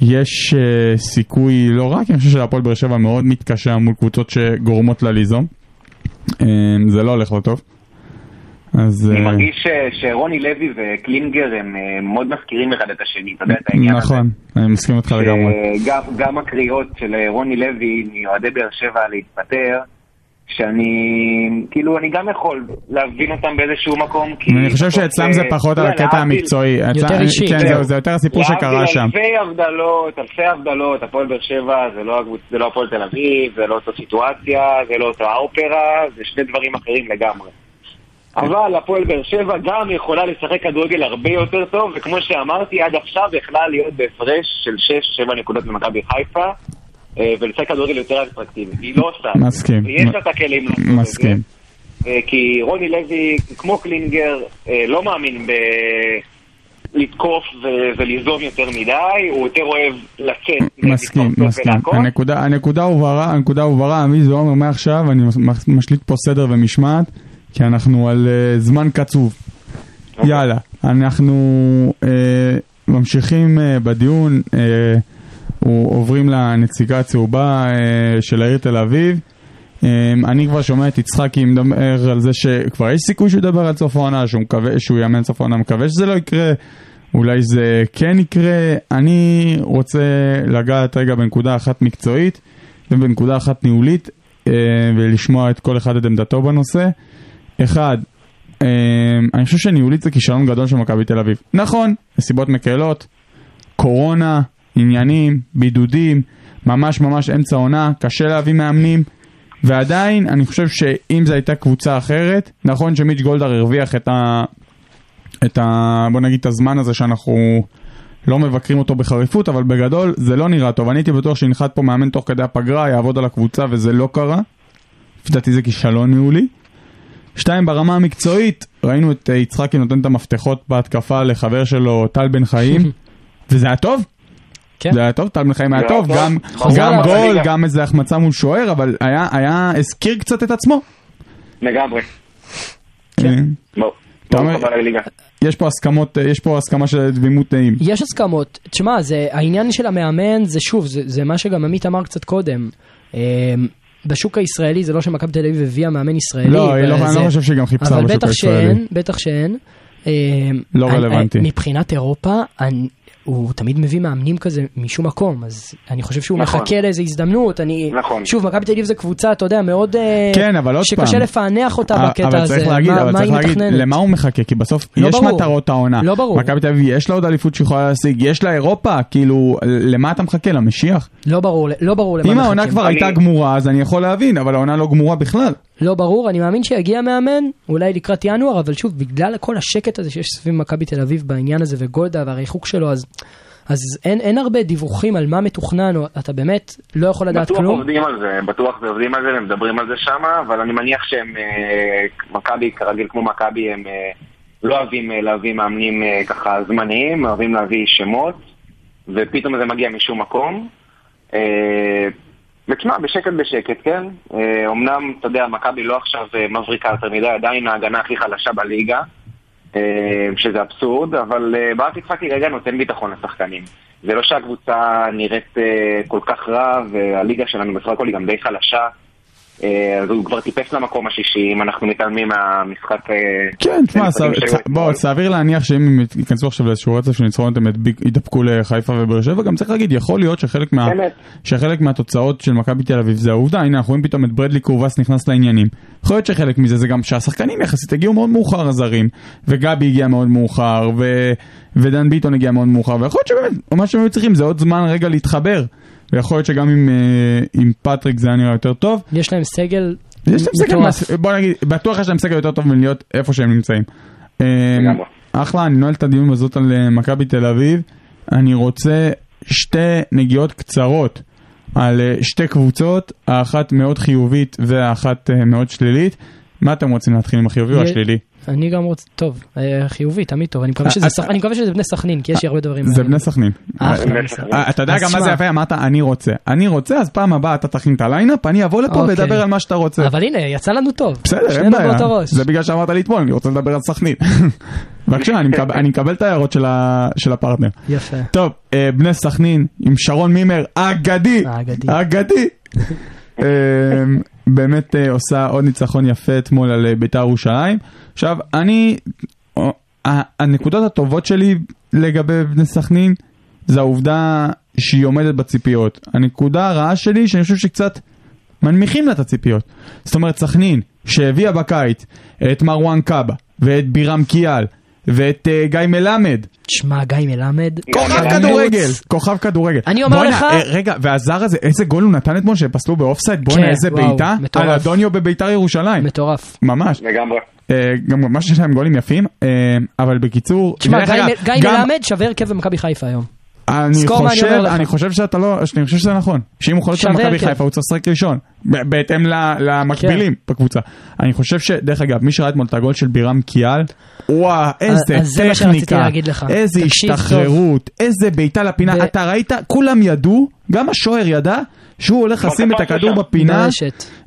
Speaker 4: יש סיכוי לא רק, אני חושב שהפועל באר שבע מאוד מתקשה מול קבוצות שגורמות לה ליזום. אה, זה לא הולך לו טוב. אז
Speaker 6: אני
Speaker 4: אה,
Speaker 6: מרגיש ש- שרוני לוי וקלינגר הם אה, מאוד מזכירים אחד את השני, אתה יודע את העניין הזה.
Speaker 4: נכון, אני מסכים איתך לגמרי.
Speaker 6: גם, גם הקריאות של אה, רוני לוי מאוהדי באר שבע להתפטר, שאני, כאילו, אני גם יכול להבין אותם באיזשהו מקום, כי...
Speaker 4: אני חושב שאצלם זה
Speaker 6: אה,
Speaker 4: פחות על
Speaker 6: יודע,
Speaker 4: הקטע המקצועי. אצלם-
Speaker 5: אישי.
Speaker 4: כן,
Speaker 6: זהו.
Speaker 4: זהו, זה יותר הסיפור שקרה
Speaker 6: להבדיל
Speaker 4: שם.
Speaker 6: אלפי הבדלות, אלפי הבדלות, הפועל באר שבע זה לא, לא הפועל תל אביב, זה לא אותה סיטואציה, זה לא אותה האופרה, זה שני דברים אחרים לגמרי. אבל הפועל באר שבע גם יכולה לשחק כדורגל הרבה יותר טוב, וכמו שאמרתי, עד עכשיו יכלה להיות בהפרש של 6-7 נקודות במכבי חיפה, ולשחק כדורגל יותר אטרקטיבי. היא לא עושה.
Speaker 4: מסכים.
Speaker 6: ויש לה את הכלים לעשות את זה.
Speaker 4: מסכים.
Speaker 6: אה, כי רוני לוי, כמו קלינגר, אה, לא מאמין ב... לתקוף ו- וליזום יותר מדי, הוא יותר אוהב לצאת.
Speaker 4: מסכים, מסכים. הנקודה, הנקודה הובהרה, הנקודה הובהרה, עמי זה אומר מעכשיו, אני מש- משליט פה סדר ומשמעת, כי אנחנו על אה, זמן קצוב.
Speaker 6: אוקיי.
Speaker 4: יאללה, אנחנו אה, ממשיכים אה, בדיון, אה, הוא- עוברים לנציגה הצהובה אה, של העיר תל אביב. אה, אני כבר שומע את יצחקי מדבר על זה שכבר יש סיכוי שהוא ידבר על סוף העונה, שהוא מקווה שהוא יאמן סוף העונה, מקווה שזה לא יקרה, אולי זה כן יקרה. אני רוצה לגעת רגע בנקודה אחת מקצועית ובנקודה אחת ניהולית אה, ולשמוע את כל אחד את עמדתו בנושא. אחד, אני חושב שניהולית זה כישלון גדול של מכבי תל אביב. נכון, נסיבות מקלות, קורונה, עניינים, בידודים, ממש ממש אמצע עונה, קשה להביא מאמנים, ועדיין אני חושב שאם זו הייתה קבוצה אחרת, נכון שמיץ' גולדהר הרוויח את ה... את ה... בוא נגיד את הזמן הזה שאנחנו לא מבקרים אותו בחריפות, אבל בגדול זה לא נראה טוב. אני הייתי בטוח שינחת פה מאמן תוך כדי הפגרה, יעבוד על הקבוצה וזה לא קרה. לפי דעתי זה כישלון ניהולי. שתיים, ברמה המקצועית, ראינו את אה, יצחקי נותן את המפתחות בהתקפה לחבר שלו, טל בן חיים, וזה היה טוב.
Speaker 5: כן.
Speaker 4: זה היה טוב, טל בן חיים היה טוב. גם,
Speaker 6: חוזר
Speaker 4: גם גול. גם איזה החמצה מול שוער, אבל היה, היה, הזכיר קצת את עצמו.
Speaker 6: לגמרי. חבל לליגה.
Speaker 4: יש פה הסכמות, אה, יש פה הסכמה של תמימות דעים.
Speaker 5: יש הסכמות. תשמע, זה, העניין של המאמן זה שוב, זה, זה מה שגם עמית אמר קצת קודם. אה, בשוק הישראלי זה לא שמכבי תל אביב הביאה מאמן ישראלי.
Speaker 4: לא, אני לא- אני
Speaker 5: וזה-
Speaker 4: לא חושב שהיא גם חיפשה
Speaker 5: אבל
Speaker 4: בשוק
Speaker 5: בטח
Speaker 4: הישראלי.
Speaker 5: שאין, בטח שאין. אה,
Speaker 4: לא
Speaker 5: אני-
Speaker 4: רלוונטי.
Speaker 5: מבחינת אירופה, אני- הוא תמיד מביא מאמנים כזה משום מקום, אז אני חושב שהוא
Speaker 6: נכון.
Speaker 5: מחכה לאיזה הזדמנות. אני,
Speaker 6: נכון.
Speaker 5: שוב, מכבי תל אביב זה קבוצה, אתה יודע, מאוד... אה,
Speaker 4: כן, אבל עוד פעם.
Speaker 5: שקשה לפענח אותה
Speaker 4: אה,
Speaker 5: בקטע
Speaker 4: אבל
Speaker 5: הזה.
Speaker 4: צריך להגיד,
Speaker 5: מה-
Speaker 4: אבל
Speaker 5: מה
Speaker 4: צריך להגיד,
Speaker 5: מתכננת?
Speaker 4: למה הוא מחכה? כי בסוף
Speaker 5: לא
Speaker 4: יש
Speaker 5: ברור.
Speaker 4: מטרות העונה.
Speaker 5: לא ברור.
Speaker 4: מכבי תל אביב יש לה עוד אליפות שיכולה להשיג, יש לה אירופה, כאילו, למה אתה מחכה? למשיח?
Speaker 5: לא ברור, לא ברור למה
Speaker 4: אם העונה
Speaker 5: מחכים.
Speaker 4: כבר
Speaker 6: אני-
Speaker 4: הייתה גמורה, אז אני יכול להבין, אבל העונה לא גמורה בכלל.
Speaker 5: לא ברור, אני מאמין שיגיע מאמן, אולי לקראת ינואר, אבל שוב, בגלל כל השקט הזה שיש סביב מכבי תל אביב בעניין הזה, וגולדה והריחוק שלו, אז, אז אין, אין הרבה דיווחים על מה מתוכנן, או אתה באמת לא יכול לדעת
Speaker 6: בטוח
Speaker 5: כלום.
Speaker 6: עובדים על זה, בטוח ועובדים על זה ומדברים על זה שם, אבל אני מניח שהם, אה, מכבי, כרגיל כמו מכבי, הם אה, לא אוהבים אה, להביא מאמנים אה, ככה זמניים, אוהבים להביא שמות, ופתאום זה מגיע משום מקום. אה, ותשמע, בשקט בשקט, כן? אה, אמנם, אתה יודע, מכבי לא עכשיו אה, מבריקה יותר מדי, עדיין ההגנה הכי חלשה בליגה, אה, שזה אבסורד, אבל אה, ברק יצחקי רגע נותן ביטחון לשחקנים. זה לא שהקבוצה נראית אה, כל כך רע, והליגה שלנו בסך הכל היא גם די חלשה. אה, אז הוא כבר טיפס למקום השישי, אם אנחנו מתעלמים מהמשחק... אה,
Speaker 4: כן, תשמע, בוא. סביר להניח שאם הם ייכנסו עכשיו לאיזשהו רצף של ניצחונות הם ידבקו לחיפה ובאר שבע, גם צריך להגיד, יכול להיות שחלק מה-. שחלק מהתוצאות של מכבי תל אביב זה העובדה, הנה אנחנו רואים פתאום את ברדלי קורבס נכנס לעניינים. יכול להיות שחלק מזה זה גם שהשחקנים יחסית הגיעו מאוד מאוחר הזרים, וגבי הגיע מאוד מאוחר, ו- ודן ביטון הגיע מאוד מאוחר, ויכול להיות שבאמת, מה שהם היו צריכים זה עוד זמן רגע להתחבר. ויכול להיות שגם עם, אה, עם פטריק זה היה נראה יותר טוב.
Speaker 5: יש להם סגל
Speaker 4: יש להם סגל,
Speaker 5: מטורף.
Speaker 4: מס- בוא נגיד, בטוח יש להם סגל יותר טוב מלהיות איפה שהם נמצאים. אה,
Speaker 6: לגמרי.
Speaker 4: אחלה, אני נועל את הדיון בזאת על אה, מכבי תל אביב. אני רוצה שתי נגיעות קצרות על אה, שתי קבוצות, האחת מאוד חיובית והאחת מאוד שלילית. מה אתם רוצים להתחיל עם החיובי או השלילי?
Speaker 5: אני גם רוצה, טוב, אה, חיובי, תמיד טוב, אני מקווה
Speaker 4: אה,
Speaker 5: שזה
Speaker 4: אה,
Speaker 5: אני מקווה שזה בני סכנין, כי יש לי הרבה דברים.
Speaker 4: זה. בני סכנין. אתה יודע גם מה. זה יפה, אמרת אני רוצה. אני רוצה, אז פעם הבאה אתה תכין את הליינאפ, אני אבוא לפה
Speaker 5: אוקיי.
Speaker 4: ואדבר על מה שאתה רוצה.
Speaker 5: אבל הנה, יצא לנו טוב.
Speaker 4: בסדר, אין בעיה. זה בגלל שאמרת לי אתמול, אני רוצה לדבר על סכנין. בבקשה, אני מקבל- את ההערות של הפרטנר.
Speaker 5: יפה.
Speaker 4: טוב, בני סכנין עם שרון מימר, אגדי. אגדי. באמת אה, עושה עוד ניצחון יפה אתמול על אה, בית"ר ירושלים. עכשיו, אני, אה, הנקודות הטובות שלי לגבי בני סכנין, זה העובדה שהיא עומדת בציפיות. הנקודה הרעה שלי, שאני חושב שקצת מנמיכים לה את הציפיות. זאת אומרת, סכנין, שהביאה בקיץ את מרואן קאבה, ואת בירם קיאל, ואת אה, גיא מלמד,
Speaker 5: תשמע, גיא מלמד.
Speaker 4: כוכב. כדורגל, כוכב כדורגל.
Speaker 5: אני אומר לך-
Speaker 4: אה, רגע, והזר הזה, איזה גול הוא נתן אתמול שפסלו באופסייד? בואנה,
Speaker 5: כן,
Speaker 4: איזה
Speaker 5: וואו,
Speaker 4: בעיטה.
Speaker 5: מטורף.
Speaker 4: על אדוניו בביתר ירושלים.
Speaker 5: מטורף.
Speaker 4: ממש.
Speaker 6: לגמרי.
Speaker 4: אה, גם ממש יש להם גולים יפים, אבל בקיצור,
Speaker 5: תשמע, גיא מלמד שווה הרכב במכבי חיפה היום.
Speaker 4: אני חושב. אני חושב שאתה לא, אני חושב שזה נכון. שאם הוא
Speaker 5: שווה
Speaker 4: במכבי
Speaker 5: הרכב.
Speaker 4: חיפה הוא צריך לשחק ראשון. בהתאם למקבילים
Speaker 5: כן.
Speaker 4: בקבוצה. אני חושב שדרך אגב, מי שראה אתמול את הגול של בירם קיאל, וואו, איזה
Speaker 5: אז זה מה שרציתי
Speaker 4: טכניקה. איזה השתחררות, איזה בעיטה לפינה. אתה ראית, כולם ידעו, גם השוער ידע, שהוא הולך לשים את הכדור. בפינה.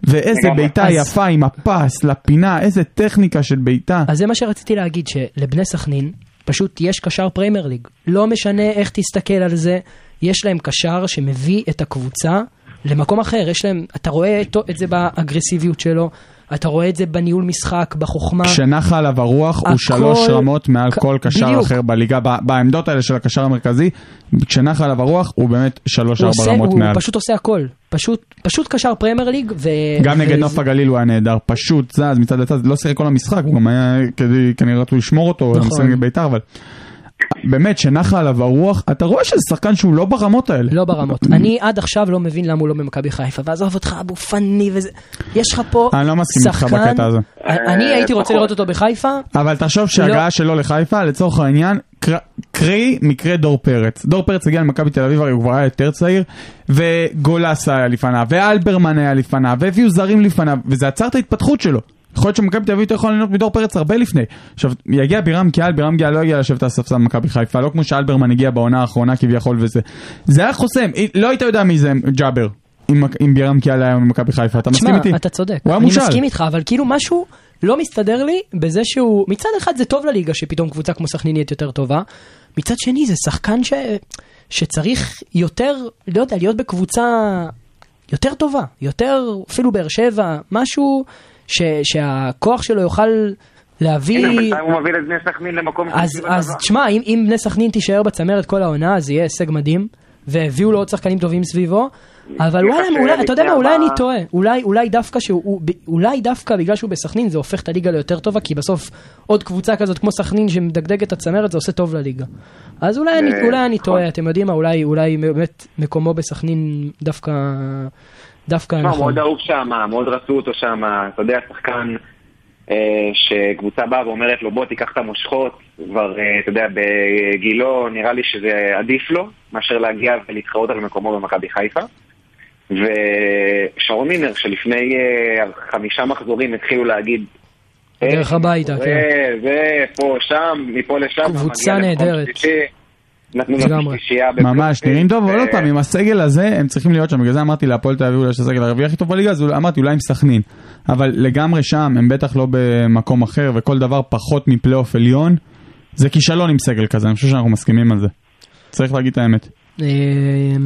Speaker 4: ואיזה. בעיטה יפה עם הפס לפינה, איזה טכניקה של בעיטה.
Speaker 5: אז זה מה שרציתי להגיד, שלבני סכנין פשוט יש קשר פריימר ליג. לא משנה איך תסתכל על זה, יש להם קשר שמביא את הקבוצה למקום אחר. יש להם, אתה רואה את זה באגרסיביות שלו, אתה רואה את זה בניהול משחק, בחוכמה.
Speaker 4: כשנחה עליו הרוח הוא
Speaker 5: הכל-
Speaker 4: שלוש רמות מעל
Speaker 5: כ-
Speaker 4: כל קשר
Speaker 5: בדיוק.
Speaker 4: אחר בליגה, בעמדות האלה של הקשר המרכזי, כשנחה עליו הרוח הוא באמת שלוש
Speaker 5: הוא,
Speaker 4: ארבע
Speaker 5: עושה,
Speaker 4: רמות
Speaker 5: הוא
Speaker 4: מעל.
Speaker 5: פשוט עושה הכל. פשוט, פשוט קשר פריימר ליג. ו...
Speaker 4: גם נגד
Speaker 5: וזה-
Speaker 4: נוף הגליל הוא היה נהדר, פשוט זז מצד לצד, לא שיחק כל המשחק, הוא גם היה כנראה רצו לשמור אותו,
Speaker 5: נכון.
Speaker 4: בית"ר, אבל באמת, שנחה עליו הרוח, אתה רואה שזה שחקן שהוא לא ברמות האלה.
Speaker 5: לא ברמות. אני עד עכשיו לא מבין למה הוא לא במכבי חיפה, ועזוב אותך אבו פאני וזה, יש לך פה
Speaker 4: אני לא מסכים איתך
Speaker 5: שחקן-
Speaker 4: בקטע הזה.
Speaker 5: אני הייתי רוצה
Speaker 6: פחות.
Speaker 5: לראות אותו בחיפה,
Speaker 4: אבל תחשוב שהגעה שלו לחיפה, לצורך העניין, קר- קרי מקרה דור פרץ. דור פרץ הגיע למכבי תל אביב, הרי הוא כבר היה יותר צעיר, וגולסה היה לפניו, ואלברמן היה לפניו, והביאו זרים לפניו, וזה עצר את ההתפתחות שלו. יכול להיות שמכבי תל אביב יותר יכולה ליהנות מדור פרץ הרבה לפני. עכשיו, יגיע בירם קיאל, בירם קיאל לא הגיע לשבת על הספסל במכבי חיפה, לא כמו שאלברמן הגיע בעונה האחרונה כביכול וזה. זה היה חוסם, לא היית יודע מי זה ג'אבר, אם בירם קיאל היה במכבי חיפה, אתה מסכים איתי?
Speaker 5: אתה צודק, אני. מסכים איתך, אבל כאילו משהו לא מסתדר לי בזה שהוא, מצד אחד זה טוב לליגה שפתאום קבוצה כמו סכנין נהיית יותר טובה, מצד שני זה שחקן ש... שצריך יותר, לא יודע, להיות בקבוצה יותר טובה, יותר אפילו באר שבע, משהו ש... שהכוח שלו יוכל להביא...
Speaker 6: הנה, הוא מביא את בני סכנין למקום
Speaker 5: אז, אז. תשמע, אם, אם בני סכנין תישאר בצמרת כל העונה, אז יהיה הישג מדהים, והביאו לו עוד שחקנים טובים סביבו, אבל וואלה, אולי, אתה יודע מה, אולי אני טועה, אולי, אולי דווקא שהוא, אולי דווקא בגלל שהוא בסכנין זה הופך את הליגה ליותר טובה, כי בסוף עוד קבוצה כזאת כמו סכנין שמדגדגת את הצמרת זה עושה טוב לליגה. אז אולי אני,
Speaker 6: אה,
Speaker 5: אולי אני
Speaker 6: נכון.
Speaker 5: טועה, אתם יודעים מה, אולי, אולי באמת מקומו בסכנין דווקא, דווקא נכון.
Speaker 6: מאוד אהוב שם, מאוד רצו אותו שם, אתה יודע, שחקן אה, שקבוצה באה ואומרת לו בוא תיקח את המושכות, כבר, אה, אתה יודע, בגילו נראה לי שזה עדיף לו, מאשר להגיע ולהתחרות על מקומו במכבי חיפה. ושרון מינר, שלפני אה, חמישה מחזורים התחילו להגיד...
Speaker 5: דרך
Speaker 6: "אה,
Speaker 5: הביתה, כן.
Speaker 6: זה, פה, שם, מפה לשם,
Speaker 5: קבוצה נהדרת.
Speaker 6: נתנו לו. שלישייה
Speaker 4: ממש, נראים טוב, אבל עוד פעם, עם הסגל הזה, הם צריכים להיות שם, בגלל זה אמרתי להפועל תל אביב אולי יש הסגל הרביעי הכי טוב בליגה, אז אמרתי אולי עם סכנין. אבל לגמרי שם, הם בטח לא במקום אחר, וכל דבר פחות מפלייאוף עליון, זה כישלון עם סגל כזה, אני חושב שאנחנו מסכימים על זה. צריך להגיד את האמת.
Speaker 5: אה,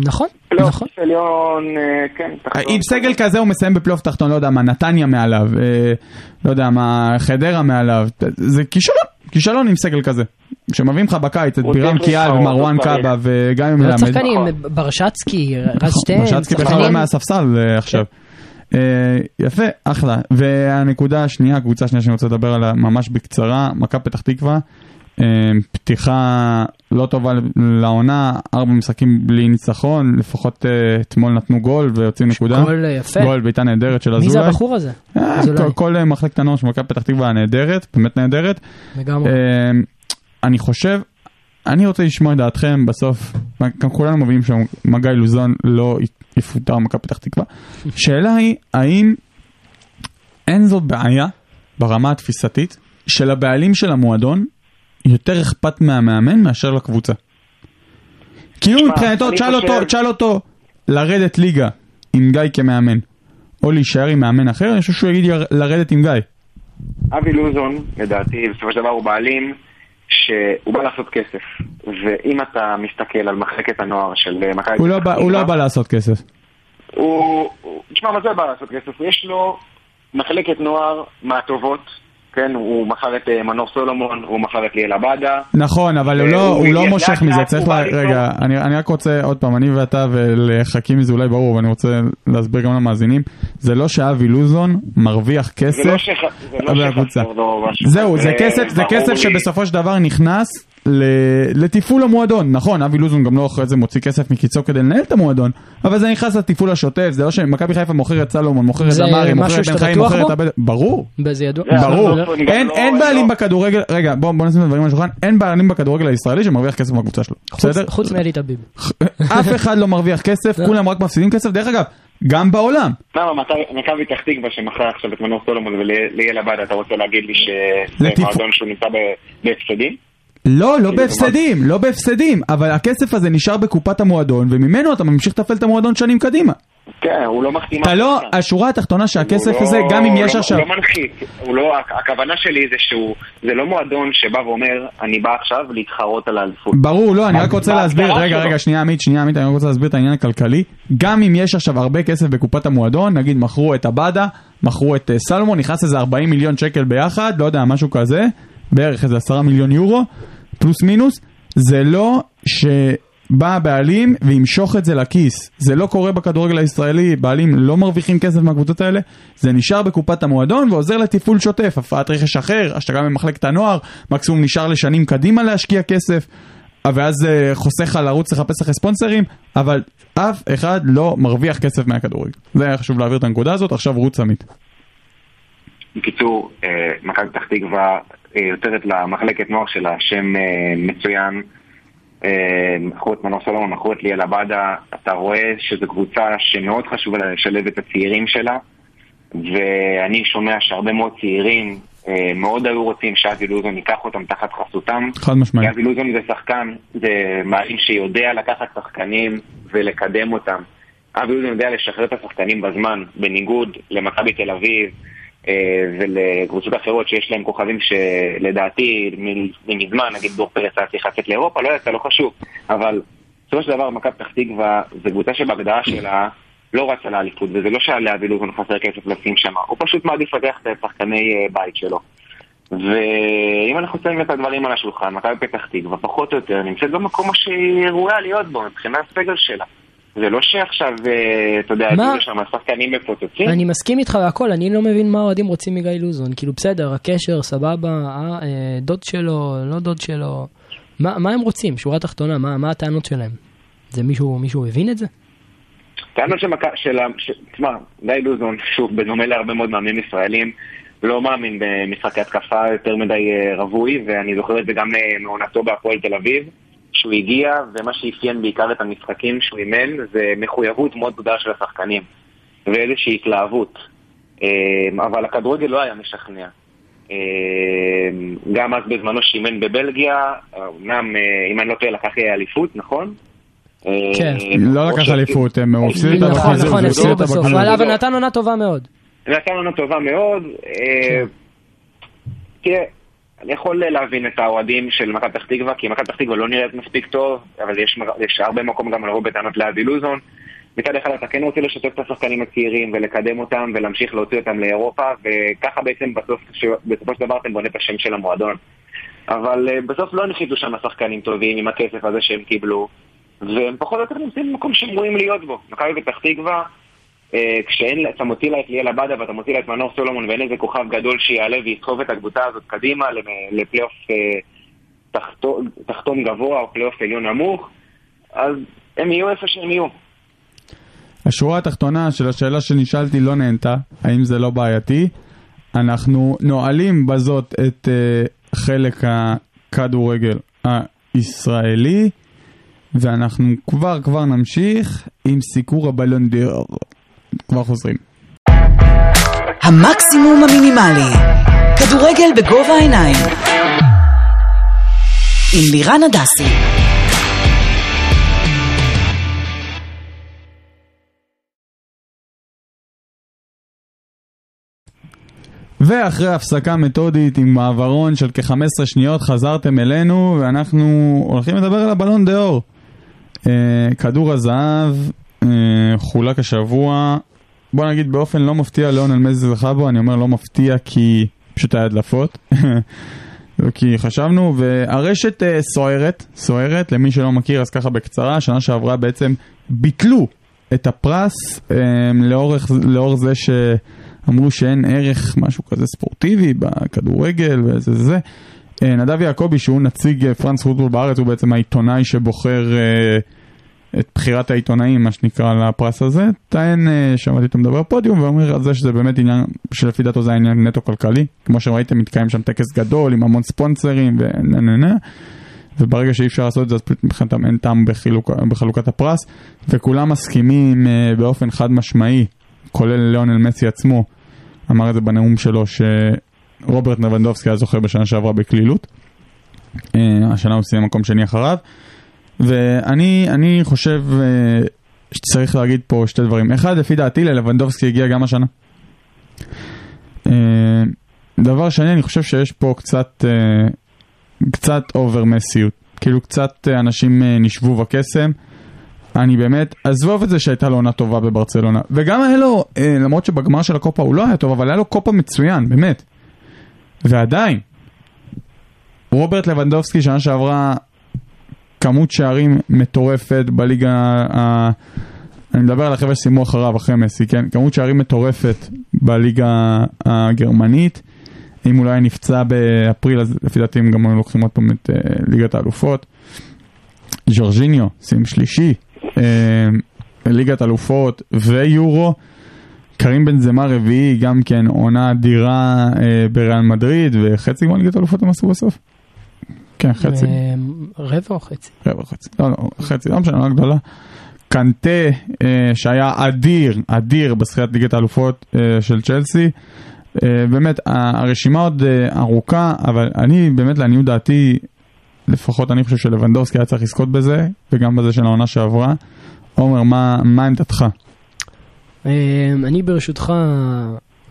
Speaker 5: נכון, נכון.
Speaker 6: עליון, אה, כן. תחתון.
Speaker 4: עם סגל כזה הוא מסיים בפלייאוף תחתון, לא יודע מה, נתניה מעליו, אה, לא יודע מה, חדרה מעליו, זה כישלון, כישלון עם סגל כזה. כשמביאים לך בקיץ את בירם קיאל ומרואן. קאבה וגם עם
Speaker 5: עוד
Speaker 4: מלמד.
Speaker 5: שחקנים, ברשצקי, רז שטיין,
Speaker 4: ברשצקי בכלל לא מהספסל אה, עכשיו. אה, יפה, אחלה. והנקודה השנייה, הקבוצה השנייה שאני רוצה לדבר עליה ממש בקצרה, מכבי פתח תקווה. אה, פתיחה לא טובה לעונה, ארבע משחקים בלי ניצחון, לפחות אתמול נתנו גול ויוצאים נקודה.
Speaker 5: גול יפה.
Speaker 4: גול, בעיטה נהדרת של
Speaker 5: מי
Speaker 4: אזולאי.
Speaker 5: זה הבחור הזה? אזולאי.
Speaker 4: כל- מחלקת הנוער של מכבי פתח תקווה נהדרת, באמת נהדרת.
Speaker 5: לגמרי.
Speaker 4: אני חושב, אני רוצה לשמוע את דעתכם בסוף, גם כולנו מבינים שמגיא לוזון לא יפוטר מכבי פתח תקווה. שאלה היא, האם אין זו בעיה ברמה התפיסתית של הבעלים של המועדון יותר אכפת מהמאמן מאשר לקבוצה? כאילו מבחינתו, תשאל אותו, תשאל אותו לרדת ליגה עם גיא כמאמן, או להישאר עם מאמן אחר, אני חושב שהוא יגיד לרדת עם גיא.
Speaker 6: אבי לוזון, לדעתי, בסופו של דבר הוא בעלים שהוא בא לעשות כסף. ואם אתה מסתכל על מחלקת הנוער של אה, מכבי
Speaker 4: הוא לא בא- הוא לא בא לעשות כסף.
Speaker 6: הוא- תשמע, מה זה בא לעשות כסף? יש לו מחלקת נוער מהטובות, כן, הוא מכר את אה, מנור סולומון, הוא מכר את ליאל עבדה.
Speaker 4: נכון, אבל הוא
Speaker 6: אה,
Speaker 4: לא,
Speaker 6: הוא
Speaker 4: הוא לא מושך מזה, צריך ל... רגע. אני אני רק רוצה, עוד פעם, אני ואתה ולחכימי זה אולי ברור, ואני רוצה להסביר גם למאזינים, זה לא שאבי לוזון מרוויח
Speaker 6: לא
Speaker 4: כסף
Speaker 6: זה לא. שחסר לו משהו.
Speaker 4: זהו, זה כסף. שבסופו של דבר נכנס לתפעול המועדון. נכון, אבי לוזון גם לא אחרי זה מוציא כסף מכיסו כדי לנהל את המועדון, אבל זה נכנס לתפעול השוטף, זה לא שמכבי חיפה מוכרת סלומון, מוכרת
Speaker 5: זה
Speaker 4: דמארי,
Speaker 5: משהו
Speaker 4: מוכרת בן חיים,
Speaker 5: בטוח
Speaker 4: מוכרת
Speaker 5: בו?
Speaker 4: הבד... ברור.
Speaker 5: ידוע.
Speaker 6: זה-
Speaker 4: ברור,
Speaker 6: לא-
Speaker 4: אין,
Speaker 6: לא-
Speaker 4: בעלים
Speaker 6: לא-
Speaker 4: בכדורגל, רגע בוא בוא נשים את הדברים על השולחן, אין בעלים בכדורגל הישראלי שמרוויח כסף מהקבוצה שלו, בסדר?
Speaker 5: חוץ מאלי טביב.
Speaker 4: אף אחד לא מרוויח כסף, כולם רק מפסידים כסף, דרך אגב, גם בעולם.
Speaker 6: למה, מכבי- פתח תקווה שמכרה עכשיו את מנור סולומון וליאל עבדה, אתה רוצה להגיד לי שזה מועדון שהוא נמצא בהפסדים?
Speaker 4: לא, לא
Speaker 6: כאילו,
Speaker 4: בהפסדים, לא בהפסדים, אבל הכסף הזה נשאר בקופת המועדון, וממנו אתה ממשיך לתפעל את המועדון שנים קדימה.
Speaker 6: כן, הוא לא מחתים
Speaker 4: אתה לא. השורה התחתונה שהכסף
Speaker 6: הוא
Speaker 4: הזה,
Speaker 6: לא-
Speaker 4: גם אם יש
Speaker 6: לא-
Speaker 4: עכשיו...
Speaker 6: הוא לא מנחית, הוא לא, הכוונה שלי זה שהוא, זה לא מועדון שבא ואומר, אני בא עכשיו להתחרות על האליפות.
Speaker 4: ברור, לא, אני רק רוצה להסביר, רגע. רגע, שנייה עמית, שנייה עמית, אני רק רוצה להסביר את העניין הכלכלי. גם אם יש עכשיו הרבה כסף בקופת המועדון, נגיד מכרו את עבדה, מכרו את אה, סלומון, נכנס איזה 40 מיליון שקל ביחד, לא יודע, משהו כזה, בערך איזה 10 מיליון יורו, פלוס מינוס, זה לא שבא הבעלים וימשוך את זה לכיס. זה לא קורה בכדורגל הישראלי, בעלים לא מרוויחים כסף מהקבוצות האלה, זה נשאר בקופת המועדון ועוזר לתפעול שוטף, הפרעת רכש אחר, השתגה במחלקת הנוער, מקסימום נשאר לשנים קדימה להשקיע כסף. ואז זה חוסך על ערוץ לחפש אחרי ספונסרים, אבל אף אחד לא מרוויח כסף מהכדורגל. זה היה חשוב להעביר את הנקודה הזאת, עכשיו רוץ עמית.
Speaker 6: בקיצור, אה, מכבי פתח תקווה אה, יוצרת למחלקת נוער שלה שם אה, מצוין. מכרו את מנור סולומון, מכרו את ליאל עבדה, אתה רואה שזו קבוצה שמאוד חשוב לה לשלב את הצעירים שלה, ואני שומע שהרבה מאוד צעירים מאוד היו רוצים שאבי לוזון ייקח אותם תחת חסותם.
Speaker 4: חד משמעית.
Speaker 6: אבי לוזון זה שחקן, זה מעלים שיודע לקחת שחקנים ולקדם אותם. אבי לוזון יודע לשחרר את השחקנים בזמן, בניגוד למכבי תל אביב ולקבוצות אחרות שיש להם כוכבים שלדעתי מזמן, נגיד דור פרץ היה צריך לצאת לאירופה, לא יצא, לא חשוב. אבל בסופו של דבר מכבי פתח תקווה זו קבוצה שבהגדרה שלה לא רצה לאליפות, וזה לא שהיה לאבי לוזון חסר כסף לשים שם, הוא פשוט מעדיף לפתח את שחקני אה, בית שלו. ואם אנחנו שמים את הדברים על השולחן, מכבי פתח תקווה פחות או יותר נמצאת במקום שהיא ראויה להיות בו מבחינת הסגל שלה. זה לא שעכשיו, אה, אתה יודע,
Speaker 5: מה?
Speaker 6: הביאו שם שחקנים מפוצצים.
Speaker 5: אני מסכים איתך והכל, אני לא מבין מה האוהדים רוצים מגיא לוזון. כאילו בסדר, הקשר, סבבה, אה, אה, דוד שלו, לא דוד שלו. מה, מה הם רוצים? שורה תחתונה, מה, מה הטענות שלהם? זה מישהו, מישהו הבין את זה?
Speaker 6: טענות של מכבי, תשמע, גיא לוזון, שוב, בדומה להרבה מאוד מאמנים ישראלים, לא מאמין במשחקי התקפה יותר מדי אה, רווי, ואני זוכר את זה גם מעונתו בהפועל תל אביב, שהוא הגיע, ומה שאפיין בעיקר את המשחקים שהוא אימן, זה מחויבות מאוד גדולה של השחקנים, ואיזושהי התלהבות. אה, אבל הכדורגל לא היה משכנע. אה, גם אז בזמנו שאימן בבלגיה, אמנם, אה, אם אני לא טועה, לקח אליפות, נכון?
Speaker 5: כן.
Speaker 4: לא
Speaker 6: או
Speaker 4: לקח אליפות, הם הוא הפסיד אותה
Speaker 5: נכון,
Speaker 4: בקיזוז,
Speaker 5: נכון,
Speaker 4: הוא
Speaker 5: הפסיד
Speaker 4: אותה
Speaker 5: בסוף. אבל נתן עונה טובה מאוד.
Speaker 6: נתן עונה טובה מאוד. אה, תראה, אני יכול להבין את האוהדים של מכבי פתח תקווה, כי מכבי פתח תקווה לא נראית מספיק טוב, אבל יש, יש הרבה מקום גם לבוא בטענות לאבי לוזון. מצד אחד אתה כן רוצה לשתף את השחקנים הצעירים ולקדם אותם ולהמשיך להוציא אותם לאירופה, וככה בעצם בסוף, בסופו של דבר אתם בונה את השם של המועדון. אבל אה, בסוף לא הנחיתו שם שחקנים טובים עם הכסף הזה שהם קיבלו, והם פחות או יותר נמצאים במקום שהם ראויים להיות בו. מכבי פתח תקווה, אה, כשאין, אתה מוציא לה את ליאל עבדה ואתה מוציא לה את מנור סולומון ואין איזה כוכב גדול שיעלה ויסחוב את הקבוצה הזאת קדימה לפלייאוף אה, תחתון גבוה או פלייאוף עליון נמוך, אז הם יהיו איפה שהם יהיו.
Speaker 4: השורה התחתונה של השאלה שנשאלתי לא נענתה, האם זה לא בעייתי? אנחנו נועלים בזאת את uh, חלק הכדורגל הישראלי, ואנחנו כבר כבר נמשיך עם סיקור הבלון. כבר חוזרים.
Speaker 3: המקסימום המינימלי. כדורגל בגובה העיניים. עם לירן הדסי.
Speaker 4: ואחרי הפסקה מתודית עם מעברון של כ-15 שניות חזרתם אלינו ואנחנו הולכים לדבר על הבלון דה אור. אה, כדור הזהב חולק השבוע, בוא נגיד באופן לא מפתיע ליאונל מסי זכה בו, אני אומר לא מפתיע כי פשוט היה הדלפות. כי חשבנו, והרשת אה, סוערת, סוערת, למי שלא מכיר אז ככה בקצרה, שנה שעברה בעצם ביטלו את הפרס אה, לאורך, לאור זה שאמרו שאין ערך משהו כזה ספורטיבי בכדורגל וזה זה. אה, נדב יעקבי שהוא נציג אה, פרנס פוטבול בארץ, הוא בעצם העיתונאי שבוחר אה, את בחירת העיתונאים, מה שנקרא, לפרס הזה. טען, אה, שמעתי אותו מדבר בפודיום, ואומר על זה שזה באמת עניין, שלפי דעתו זה עניין נטו כלכלי. כמו שראיתם, מתקיים שם טקס גדול עם המון ספונסרים ונה נה נה. וברגע שאי אפשר לעשות את זה, אז מבחינתם אין טעם בחילוק, בחלוקת הפרס, וכולם מסכימים אה, באופן חד משמעי, כולל ליאונל מסי עצמו, אמר את זה בנאום שלו, שרוברט נבנדובסקי היה זוכה בשנה שעברה בקלילות. אה, השנה הוא סיים מקום שני אחריו. ואני אני חושב אה, שצריך להגיד פה שתי דברים. אחד, לפי דעתי, ללבנדובסקי הגיע גם השנה. אה, דבר שני, אני חושב שיש פה קצת, אה, קצת אובר מסיות. כאילו קצת אנשים נשבו בקסם. אני באמת, עזבוב את זה שהייתה לו עונה טובה בברצלונה. וגם היה לו, למרות שבגמר של הקופה הוא לא היה טוב, אבל היה לו קופה מצוין, באמת. ועדיין, רוברט לבנדובסקי שנה שעברה כמות שערים מטורפת בליגה, ה... אני מדבר על החבר'ה שסיימו אחריו, אחרי מסי, כן? כמות שערים מטורפת בליגה הגרמנית. אם היה נפצע באפריל, אז לפי דעתי הם גם היו לוקחים עוד פעם את uh, ליגת האלופות. ז'ורג'יניו, סיים שלישי, uh, ליגת אלופות ויורו. קרים בן זמה רביעי, גם כן עונה אדירה uh, בריאל מדריד, וחצי גמר ליגת אלופות הם עשו בסוף. כן, חצי.
Speaker 5: רבע או חצי?
Speaker 4: רבע חצי, לא, לא, חצי, לא משנה, לא גדולה. קנטה, אה, שהיה אדיר, אדיר בזכיית ליגת האלופות אה, של צ'לסי. אה, באמת, הרשימה עוד ארוכה, אבל אני, באמת, לעניות דעתי, לפחות אני חושב שלבנדובסקי היה צריך לזכות בזה, וגם בזה של העונה שעברה. עומר, מה, עמדתך?
Speaker 5: אני ברשותך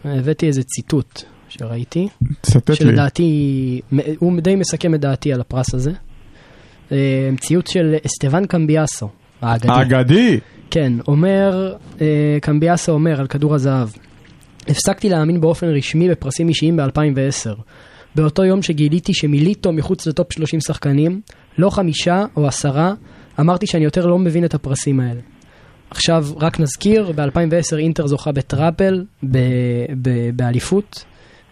Speaker 5: הבאתי איזה ציטוט שראיתי,
Speaker 4: תצטט לי.
Speaker 5: שלדעתי, הוא די מסכם את דעתי על הפרס הזה. אה, ציוט של אסטבן קמביאסו, האגדי.
Speaker 4: אגדי!
Speaker 5: כן, אומר, אה, קמביאסו אומר על כדור הזהב, הפסקתי להאמין באופן רשמי בפרסים אישיים ב-2010. באותו יום שגיליתי שמיליטו מחוץ לטופ 30 שחקנים, לא חמישה או עשרה, אמרתי שאני יותר לא מבין את הפרסים האלה. עכשיו, רק נזכיר, ב-2010 אינטר זוכה בטראפל, באליפות,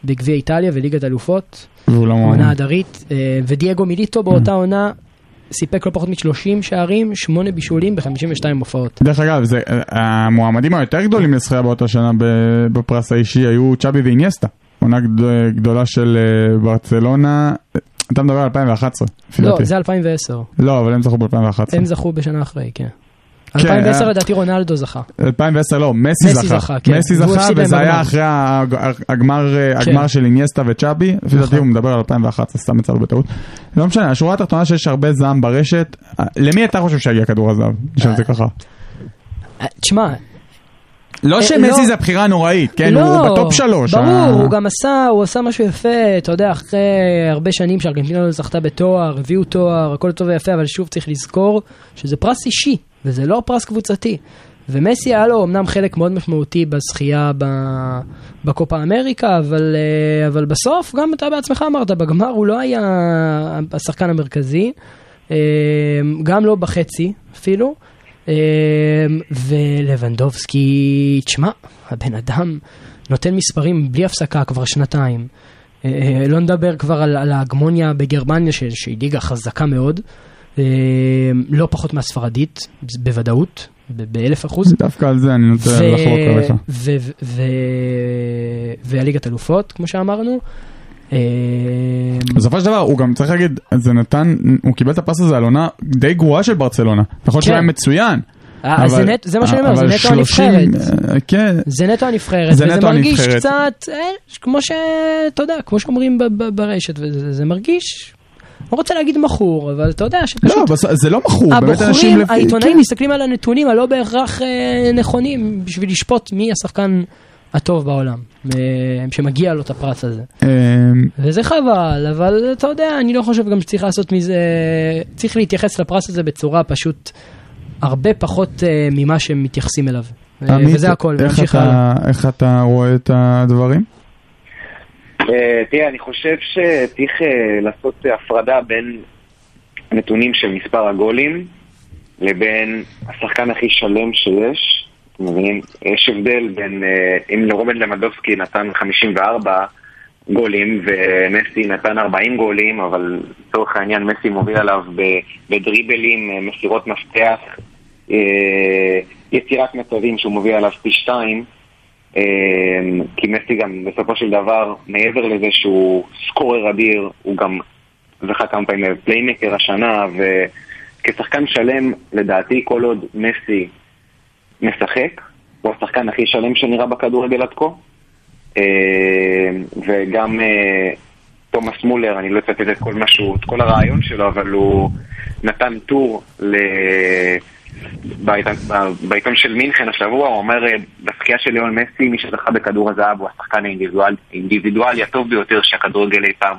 Speaker 5: בגביע איטליה וליגת אלופות,
Speaker 4: והוא לא
Speaker 5: עונה
Speaker 4: מאמין.
Speaker 5: הדרית, אה, ודייגו מיליטו באותה עונה סיפק לא פחות מ-30 שערים, 8 בישולים ב-52 הופעות.
Speaker 4: דרך אגב, זה, המועמדים היותר גדולים לזכייה באותה שנה בפרס האישי היו צ'אבי ואיניאסטה. עונה גד- גדולה של אה, ברצלונה. אתה מדבר על 2011, לפי
Speaker 5: לא,
Speaker 4: דעתי.
Speaker 5: זה 2010.
Speaker 4: לא, אבל הם זכו ב-2011.
Speaker 5: הם זכו בשנה אחרי, כן.
Speaker 4: כן,
Speaker 5: 2010
Speaker 4: היה-
Speaker 5: לדעתי רונלדו זכה.
Speaker 4: 2010 לא, מסי זכה.
Speaker 5: כן.
Speaker 4: מסי זכה,
Speaker 5: להם
Speaker 4: וזה היה. אחרי הגמר אה,
Speaker 5: כן.
Speaker 4: הגמר של איניאסטה וצ'אבי. לפי דעתי
Speaker 5: נכון.
Speaker 4: הוא מדבר על 2011, סתם יצא לו בטעות. לא משנה, השורה התחתונה שיש הרבה זעם ברשת. אה, למי אתה חושב שיגיע כדור הזהב? נשאל את זה ככה.
Speaker 5: אה, תשמע,
Speaker 4: לא
Speaker 5: אה,
Speaker 4: שמסי
Speaker 5: לא.
Speaker 4: זה הבחירה הנוראית, כן?
Speaker 5: לא,
Speaker 4: הוא בטופ שלוש.
Speaker 5: ברור, הוא גם עשה, הוא עשה משהו יפה, אתה יודע, אחרי הרבה שנים שארגנטינה לא זכתה בתואר, הביאו תואר, הכל טוב ויפה, אבל שוב צריך לזכור שזה פרס אישי, וזה לא פרס קבוצתי. ומסי היה לו אמנם חלק מאוד משמעותי בזכייה בקופה אמריקה, אבל, אה, אבל בסוף, גם אתה בעצמך אמרת, בגמר הוא לא היה השחקן המרכזי, אה, גם לא בחצי אפילו. אה, ולבנדובסקי, תשמע, הבן אדם נותן מספרים בלי הפסקה כבר שנתיים. לא נדבר כבר על, על ההגמוניה בגרמניה, שהיא ליגה חזקה מאוד. אה, לא פחות מהספרדית, בוודאות, באלף אחוז.
Speaker 4: דווקא על זה אני נוטה לחלוק עליך.
Speaker 5: והליגת אלופות, כמו שאמרנו. אה,
Speaker 4: בסופו של דבר הוא גם צריך להגיד, זה נתן, הוא קיבל את הפרס הזה על עונה די גרועה של ברצלונה. נכון שהוא
Speaker 5: כן.
Speaker 4: היה מצוין.
Speaker 5: אה, זה מה שאני אומר, זה נטו
Speaker 4: 30,
Speaker 5: הנבחרת.
Speaker 4: אה, כן,
Speaker 5: זה נטו הנבחרת,
Speaker 4: זה
Speaker 5: וזה מרגיש. קצת, אה, כמו ש... אתה יודע, כמו שאומרים ברשת, זה מרגיש, לא רוצה להגיד מכור, אבל אתה יודע
Speaker 4: לא,
Speaker 5: שפשוט...
Speaker 4: בסוף- זה לא מכור, באמת אנשים
Speaker 5: הבוחרים. העיתונאים
Speaker 4: כן.
Speaker 5: מסתכלים על הנתונים הלא בהכרח אה, נכונים בשביל לשפוט מי השחקן הטוב בעולם, אה, שמגיע לו את הפרס הזה.
Speaker 4: אה,
Speaker 5: וזה חבל, אבל אתה יודע, אני לא חושב גם שצריך לעשות מזה, צריך להתייחס לפרס הזה בצורה פשוט הרבה פחות אה, ממה שהם מתייחסים אליו. אה,
Speaker 4: עמית,
Speaker 5: וזה הכל,
Speaker 4: איך אתה-. איך אתה רואה את הדברים?
Speaker 6: אה, תראה, אני חושב שצריך אה, לעשות הפרדה בין נתונים של מספר הגולים לבין השחקן הכי שלם שיש. אתם מבינים? יש הבדל בין, אה, אם רובן למדובסקי נתן 54 גולים ומסי נתן 40 גולים, אבל לצורך העניין מסי מוביל עליו בדריבלים, מסירות מפתח, יצירת מצבים שהוא מוביל עליו פי שתיים. אה, כי מסי גם בסופו של דבר, מעבר לזה שהוא סקורר אדיר, הוא גם זכה כמה פעמים פליימקר השנה, וכשחקן שלם, לדעתי, כל עוד מסי משחק, הוא השחקן הכי שלם שנראה בכדורגל עד כה. אה, וגם אה, תומאס מולר, אני לא אצטט את כל משהו, את כל הרעיון שלו, אבל הוא נתן טור ל... בעיתון, של מינכן השבוע, הוא אומר, אה, בזכייה של ליאון מסי, מי שזכה בכדור הזהב הוא השחקן האינדיבידואל- האינדיבידואלי הטוב ביותר שהכדורגל אי פעם.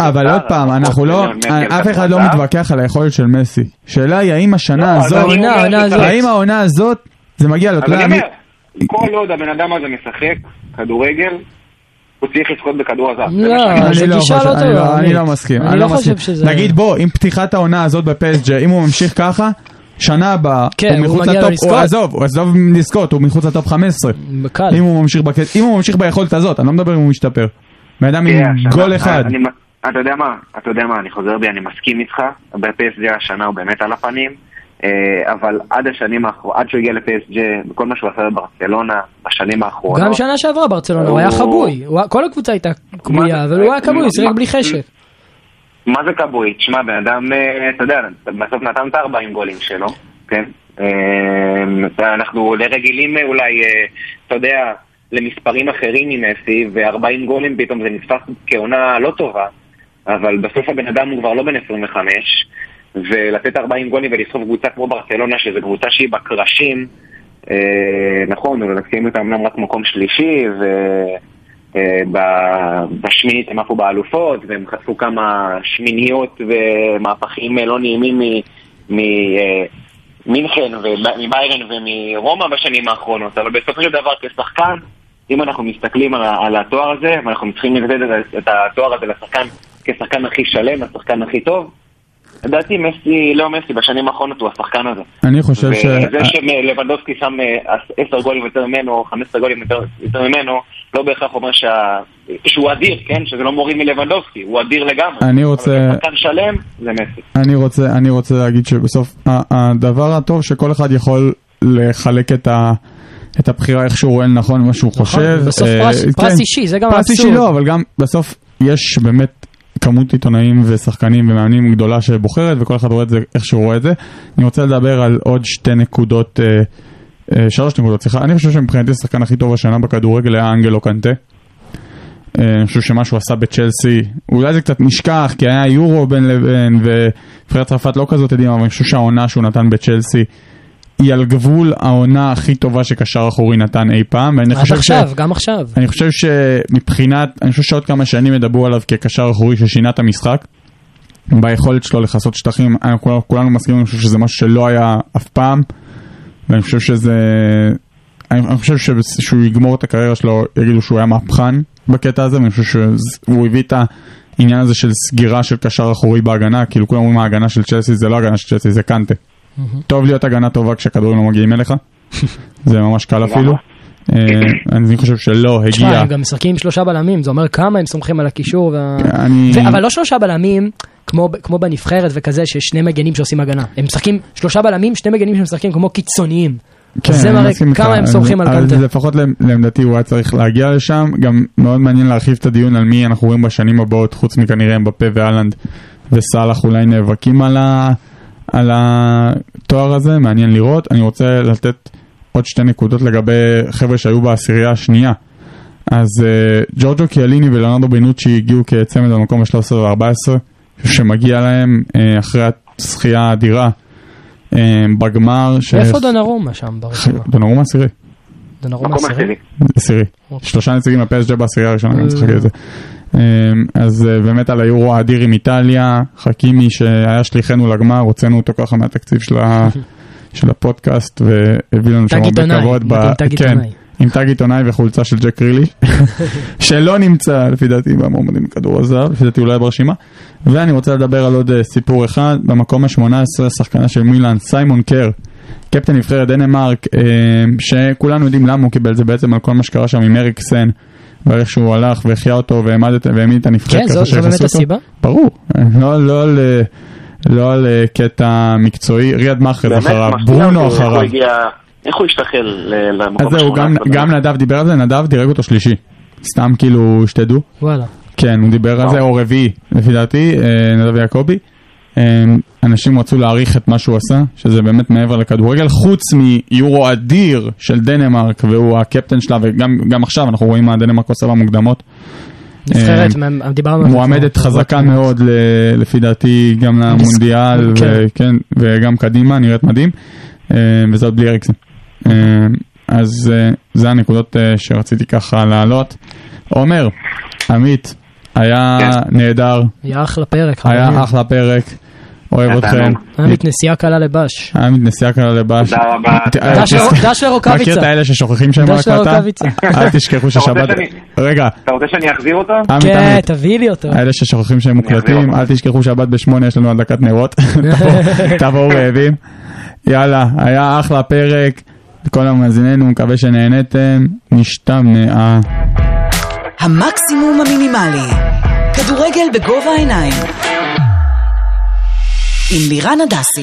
Speaker 4: אבל
Speaker 6: אה,
Speaker 4: עוד פעם, אנחנו לא,
Speaker 6: על
Speaker 4: אף אחד לא. מתווכח על היכולת של מסי. שאלה היא האם השנה
Speaker 6: לא, אז
Speaker 4: הזאת. האם העונה הזאת, זה מגיע לו, אתה
Speaker 6: אז
Speaker 4: יודע,
Speaker 6: אני אומר, כל עוד הבן אדם הזה משחק כדורגל, הוא צריך לזכות בכדור הזהב. זה
Speaker 5: לא.
Speaker 4: אני
Speaker 5: זה
Speaker 4: לא
Speaker 5: לא
Speaker 4: לא-. לא מסכים,
Speaker 5: אני לא
Speaker 4: לא
Speaker 5: חושב. שזה...
Speaker 4: נגיד בוא, עם פתיחת העונה הזאת בפסג' אם הוא ממשיך ככה, שנה הבאה,
Speaker 5: כן,
Speaker 4: הוא מחוץ
Speaker 5: מגיע לו
Speaker 4: לטופ, הוא
Speaker 5: לזכות.
Speaker 4: עזוב, הוא עזוב לזכות, הוא מחוץ לטופ 15.
Speaker 5: בקל.
Speaker 4: אם הוא ממשיך בקט- אם הוא ממשיך ביכולת הזאת, אני לא מדבר אם הוא משתפר. בן אדם עם
Speaker 6: תראה, השנה-
Speaker 4: גול אחד.
Speaker 6: אני- אתה יודע מה, אתה יודע מה, אני חוזר בי, אני מסכים איתך, ב-PSG השנה הוא באמת על הפנים, אה, אבל עד השנים האחרונות, עד שהוא הגיע ל-PSG, בכל מה שהוא עשה בברצלונה, בשנים האחרונות,
Speaker 5: גם שנה שעברה ברצלונה, הוא היה
Speaker 6: הוא-
Speaker 5: חבוי. הוא- כל הקבוצה הייתה קבויה, אבל הוא היה כבוי, הוא שיחק
Speaker 6: מה-
Speaker 5: בלי חשק.
Speaker 6: מה זה כבוי? תשמע, בן אדם, אה, אתה יודע, בסוף נתן את ה-40 גולים שלו, כן? אה, אנחנו לרגילים אה, אולי, אה, אתה יודע, למספרים אחרים ממסי, ו-40 גולים פתאום זה נתפס כעונה לא טובה, אבל בסוף הבן אדם הוא כבר לא בן 25, ולתת 40 גולים ולסחוב קבוצה כמו ברצלונה, שזו קבוצה שהיא בקרשים, נכון, אבל לקחים אותם אמנם רק מקום שלישי, ו... אה, בשמינית הם עפו באלופות, והם חטפו כמה שמיניות ומהפכים אה, לא נעימים ממינכן ומביירן ומרומא בשנים האחרונות, אבל בסופו של דבר כשחקן, אם אנחנו מסתכלים על, על התואר הזה, ואנחנו צריכים לתת את- התואר הזה לשחקן כשחקן הכי שלם, השחקן הכי טוב, לדעתי מסי, לא מסי, בשנים האחרונות הוא השחקן הזה.
Speaker 4: אני חושב ש...
Speaker 6: וזה שלבנדובסקי שם אה, 10 גולים יותר ממנו, או 15 גולים יותר, ממנו, לא בהכרח אומר שה... שהוא אדיר, כן? שזה לא מוריד מלבנדובסקי, הוא אדיר לגמרי.
Speaker 4: אני רוצה-
Speaker 6: אבל כשחקן שלם, זה מסי.
Speaker 4: אני רוצה, אני רוצה להגיד שבסוף הדבר הטוב שכל אחד יכול לחלק את ה... את הבחירה איך שהוא רואה לנכון מה שהוא חושב.
Speaker 5: בסוף
Speaker 4: אה,
Speaker 5: פרס-
Speaker 4: כן.
Speaker 5: פרס אישי, זה גם
Speaker 4: פרס אישי
Speaker 5: האבסורד.
Speaker 4: לא, אבל גם בסוף יש באמת כמות עיתונאים ושחקנים ומאמנים גדולה שבוחרת וכל אחד רואה את זה איך שהוא רואה את זה. אני רוצה לדבר על עוד שתי נקודות, אה, אה, שלוש נקודות, סליחה. אני חושב שמבחינתי השחקן הכי טוב השנה בכדורגל היה אנגלו קנטה. אה, אני חושב שמה שהוא עשה בצ'לסי, אולי זה קצת נשכח, כי היה יורו בין לבין, ונבחרת צרפת לא כזאת יודעים, אבל אני חושב שהעונה שהוא נתן בצ'לסי היא על גבול העונה הכי טובה שקשר אחורי נתן אי פעם, ואני
Speaker 5: עד
Speaker 4: חושב ש...
Speaker 5: עכשיו, גם עכשיו.
Speaker 4: אני חושב שמבחינת, אני חושב שעוד כמה שנים ידברו עליו כקשר אחורי ששינה את המשחק, ביכולת שלו לכסות שטחים, אנחנו כולנו, כולנו מסכימים, אני חושב שזה משהו שלא היה אף פעם, ואני חושב שזה, אני, אני חושב ש- שהוא יגמור את הקריירה שלו, יגידו שהוא היה מהפכן בקטע הזה, ואני חושב שהוא הביא את העניין הזה של סגירה של קשר אחורי בהגנה, כאילו כולם אומרים ההגנה של צ'לסי זה לא הגנה של צ'לסי, זה קנטה. טוב להיות הגנה טובה כשהכדורים לא מגיעים אליך, זה ממש קל אפילו. אה, אני חושב שלא
Speaker 5: תשמע,
Speaker 4: הגיע.
Speaker 5: הם גם משחקים עם שלושה בלמים, זה אומר כמה הם סומכים על הקישור. אבל לא שלושה בלמים, כמו, כמו בנבחרת וכזה, שיש שני מגנים שעושים הגנה. הם משחקים שלושה בלמים, שני מגנים שמשחקים כמו קיצוניים.
Speaker 4: כן,
Speaker 5: זה מראה. כמה הם סומכים על קנטה.
Speaker 4: לפחות לעמ- לעמדתי הוא היה צריך להגיע לשם. גם מאוד מעניין להרחיב את הדיון על מי אנחנו רואים בשנים הבאות, חוץ מכנראה אמבפה ואלנד וסאלח אולי נאבקים על, ה... על התואר הזה, מעניין לראות. אני רוצה לתת עוד שתי נקודות לגבי חבר'ה שהיו בעשירייה השנייה. אז uh, ג'ורג'ו קיאליני ולאונרדו בנוצ'י הגיעו כצמד במקום ה-13 ו-14, שמגיע להם uh, אחרי הזכייה האדירה uh, בגמר. ש-
Speaker 5: איפה דונרומה שם ברשימה?
Speaker 4: דונרומה עשירי.
Speaker 5: דונרומה עשירי?
Speaker 6: עשירי.
Speaker 5: אוקיי.
Speaker 4: שלושה נציגים לפסג' בעשירייה הראשונה,
Speaker 5: אה.
Speaker 4: צריך להגיד את זה. אמ, אז אה, באמת על היורו האדיר עם איטליה, חכימי שהיה שליחנו לגמר, הוצאנו אותו ככה מהתקציב של ה- של הפודקאסט והביא לנו שם הרבה כבוד. ב- כן. עם תג עיתונאי וחולצה של ג'ק רילי, שלא נמצא לפי דעתי במועמדים לכדור הזהב, לפי דעתי אולי ברשימה. ואני רוצה לדבר על עוד אה, סיפור אחד, במקום ה-18, שחקנה של מילאן, סיימון קר, קפטן נבחרת דנמרק, אה, שכולנו יודעים למה הוא קיבל את זה בעצם על כל מה שקרה שם עם אריקסן, ואיך שהוא הלך והחיה אותו והעמיד את הנבחרת
Speaker 5: כן, זו-
Speaker 4: ככה
Speaker 5: זו
Speaker 4: שיחסו
Speaker 5: באמת
Speaker 4: אותו.
Speaker 5: הסיבה?
Speaker 4: ברור, אה, לא, לא על... אה, לא על אה, קטע מקצועי, ריאד
Speaker 7: באמת
Speaker 4: אחריו, ברונו
Speaker 7: איך
Speaker 4: אחריו.
Speaker 7: הגיע, איך הוא השתחל ל- למקום
Speaker 4: אז זהו, גם,
Speaker 7: ה-18
Speaker 4: גם נדב דיבר על זה, נדב דירג אותו שלישי. סתם כאילו, שתדעו.
Speaker 5: וואלה.
Speaker 4: כן, הוא דיבר על זה, או רביעי, לפי דעתי, אה, נדב יעקבי. אה, אנשים רצו להעריך את מה שהוא עשה, שזה באמת מעבר לכדורגל, חוץ מיורו אדיר של דנמרק, והוא הקפטן שלה, וגם גם עכשיו אנחנו רואים מה דנמרק עושה במוקדמות.
Speaker 5: נבחרת, מה- דיברנו על זה.
Speaker 4: מועמדת. חזקה מאוד, ל- לפי דעתי, גם למונדיאל,
Speaker 5: כן.
Speaker 4: וגם קדימה, נראית מדהים, אה, וזאת בלי אריקסן. אז אה, זה הנקודות אה, שרציתי ככה להעלות. עומר, עמית, היה
Speaker 6: כן.
Speaker 4: נהדר,
Speaker 5: היה אחלה פרק.
Speaker 4: היה אחלה פרק, אוהב אתכם.
Speaker 5: מת נסיעה קלה לבש.
Speaker 4: היה נסיעה קלה לבש.
Speaker 6: תודה רבה.
Speaker 4: אה,
Speaker 5: דש לרו- דש לרוקאביצה.
Speaker 4: מכיר את האלה ששוכחים שהם על
Speaker 5: דש
Speaker 4: הקלטה?
Speaker 5: לרוקאביצה.
Speaker 4: אל תשכחו ששבת... רגע,
Speaker 6: אתה רוצה שאני אחזיר אותו?
Speaker 4: עמית,
Speaker 5: כן,
Speaker 4: עמית.
Speaker 5: תביא לי אותו.
Speaker 4: האלה ששוכחים שהם מוקלטים. אל תשכחו שבת בשמונה יש לנו הדלקת נרות, תבואו- רעבים. יאללה, היה אחלה פרק, לכל המאזיננו, מקווה שנהנתם, משתמע.
Speaker 3: המקסימום המינימלי. כדורגל בגובה העיניים. עם לירן הדסי.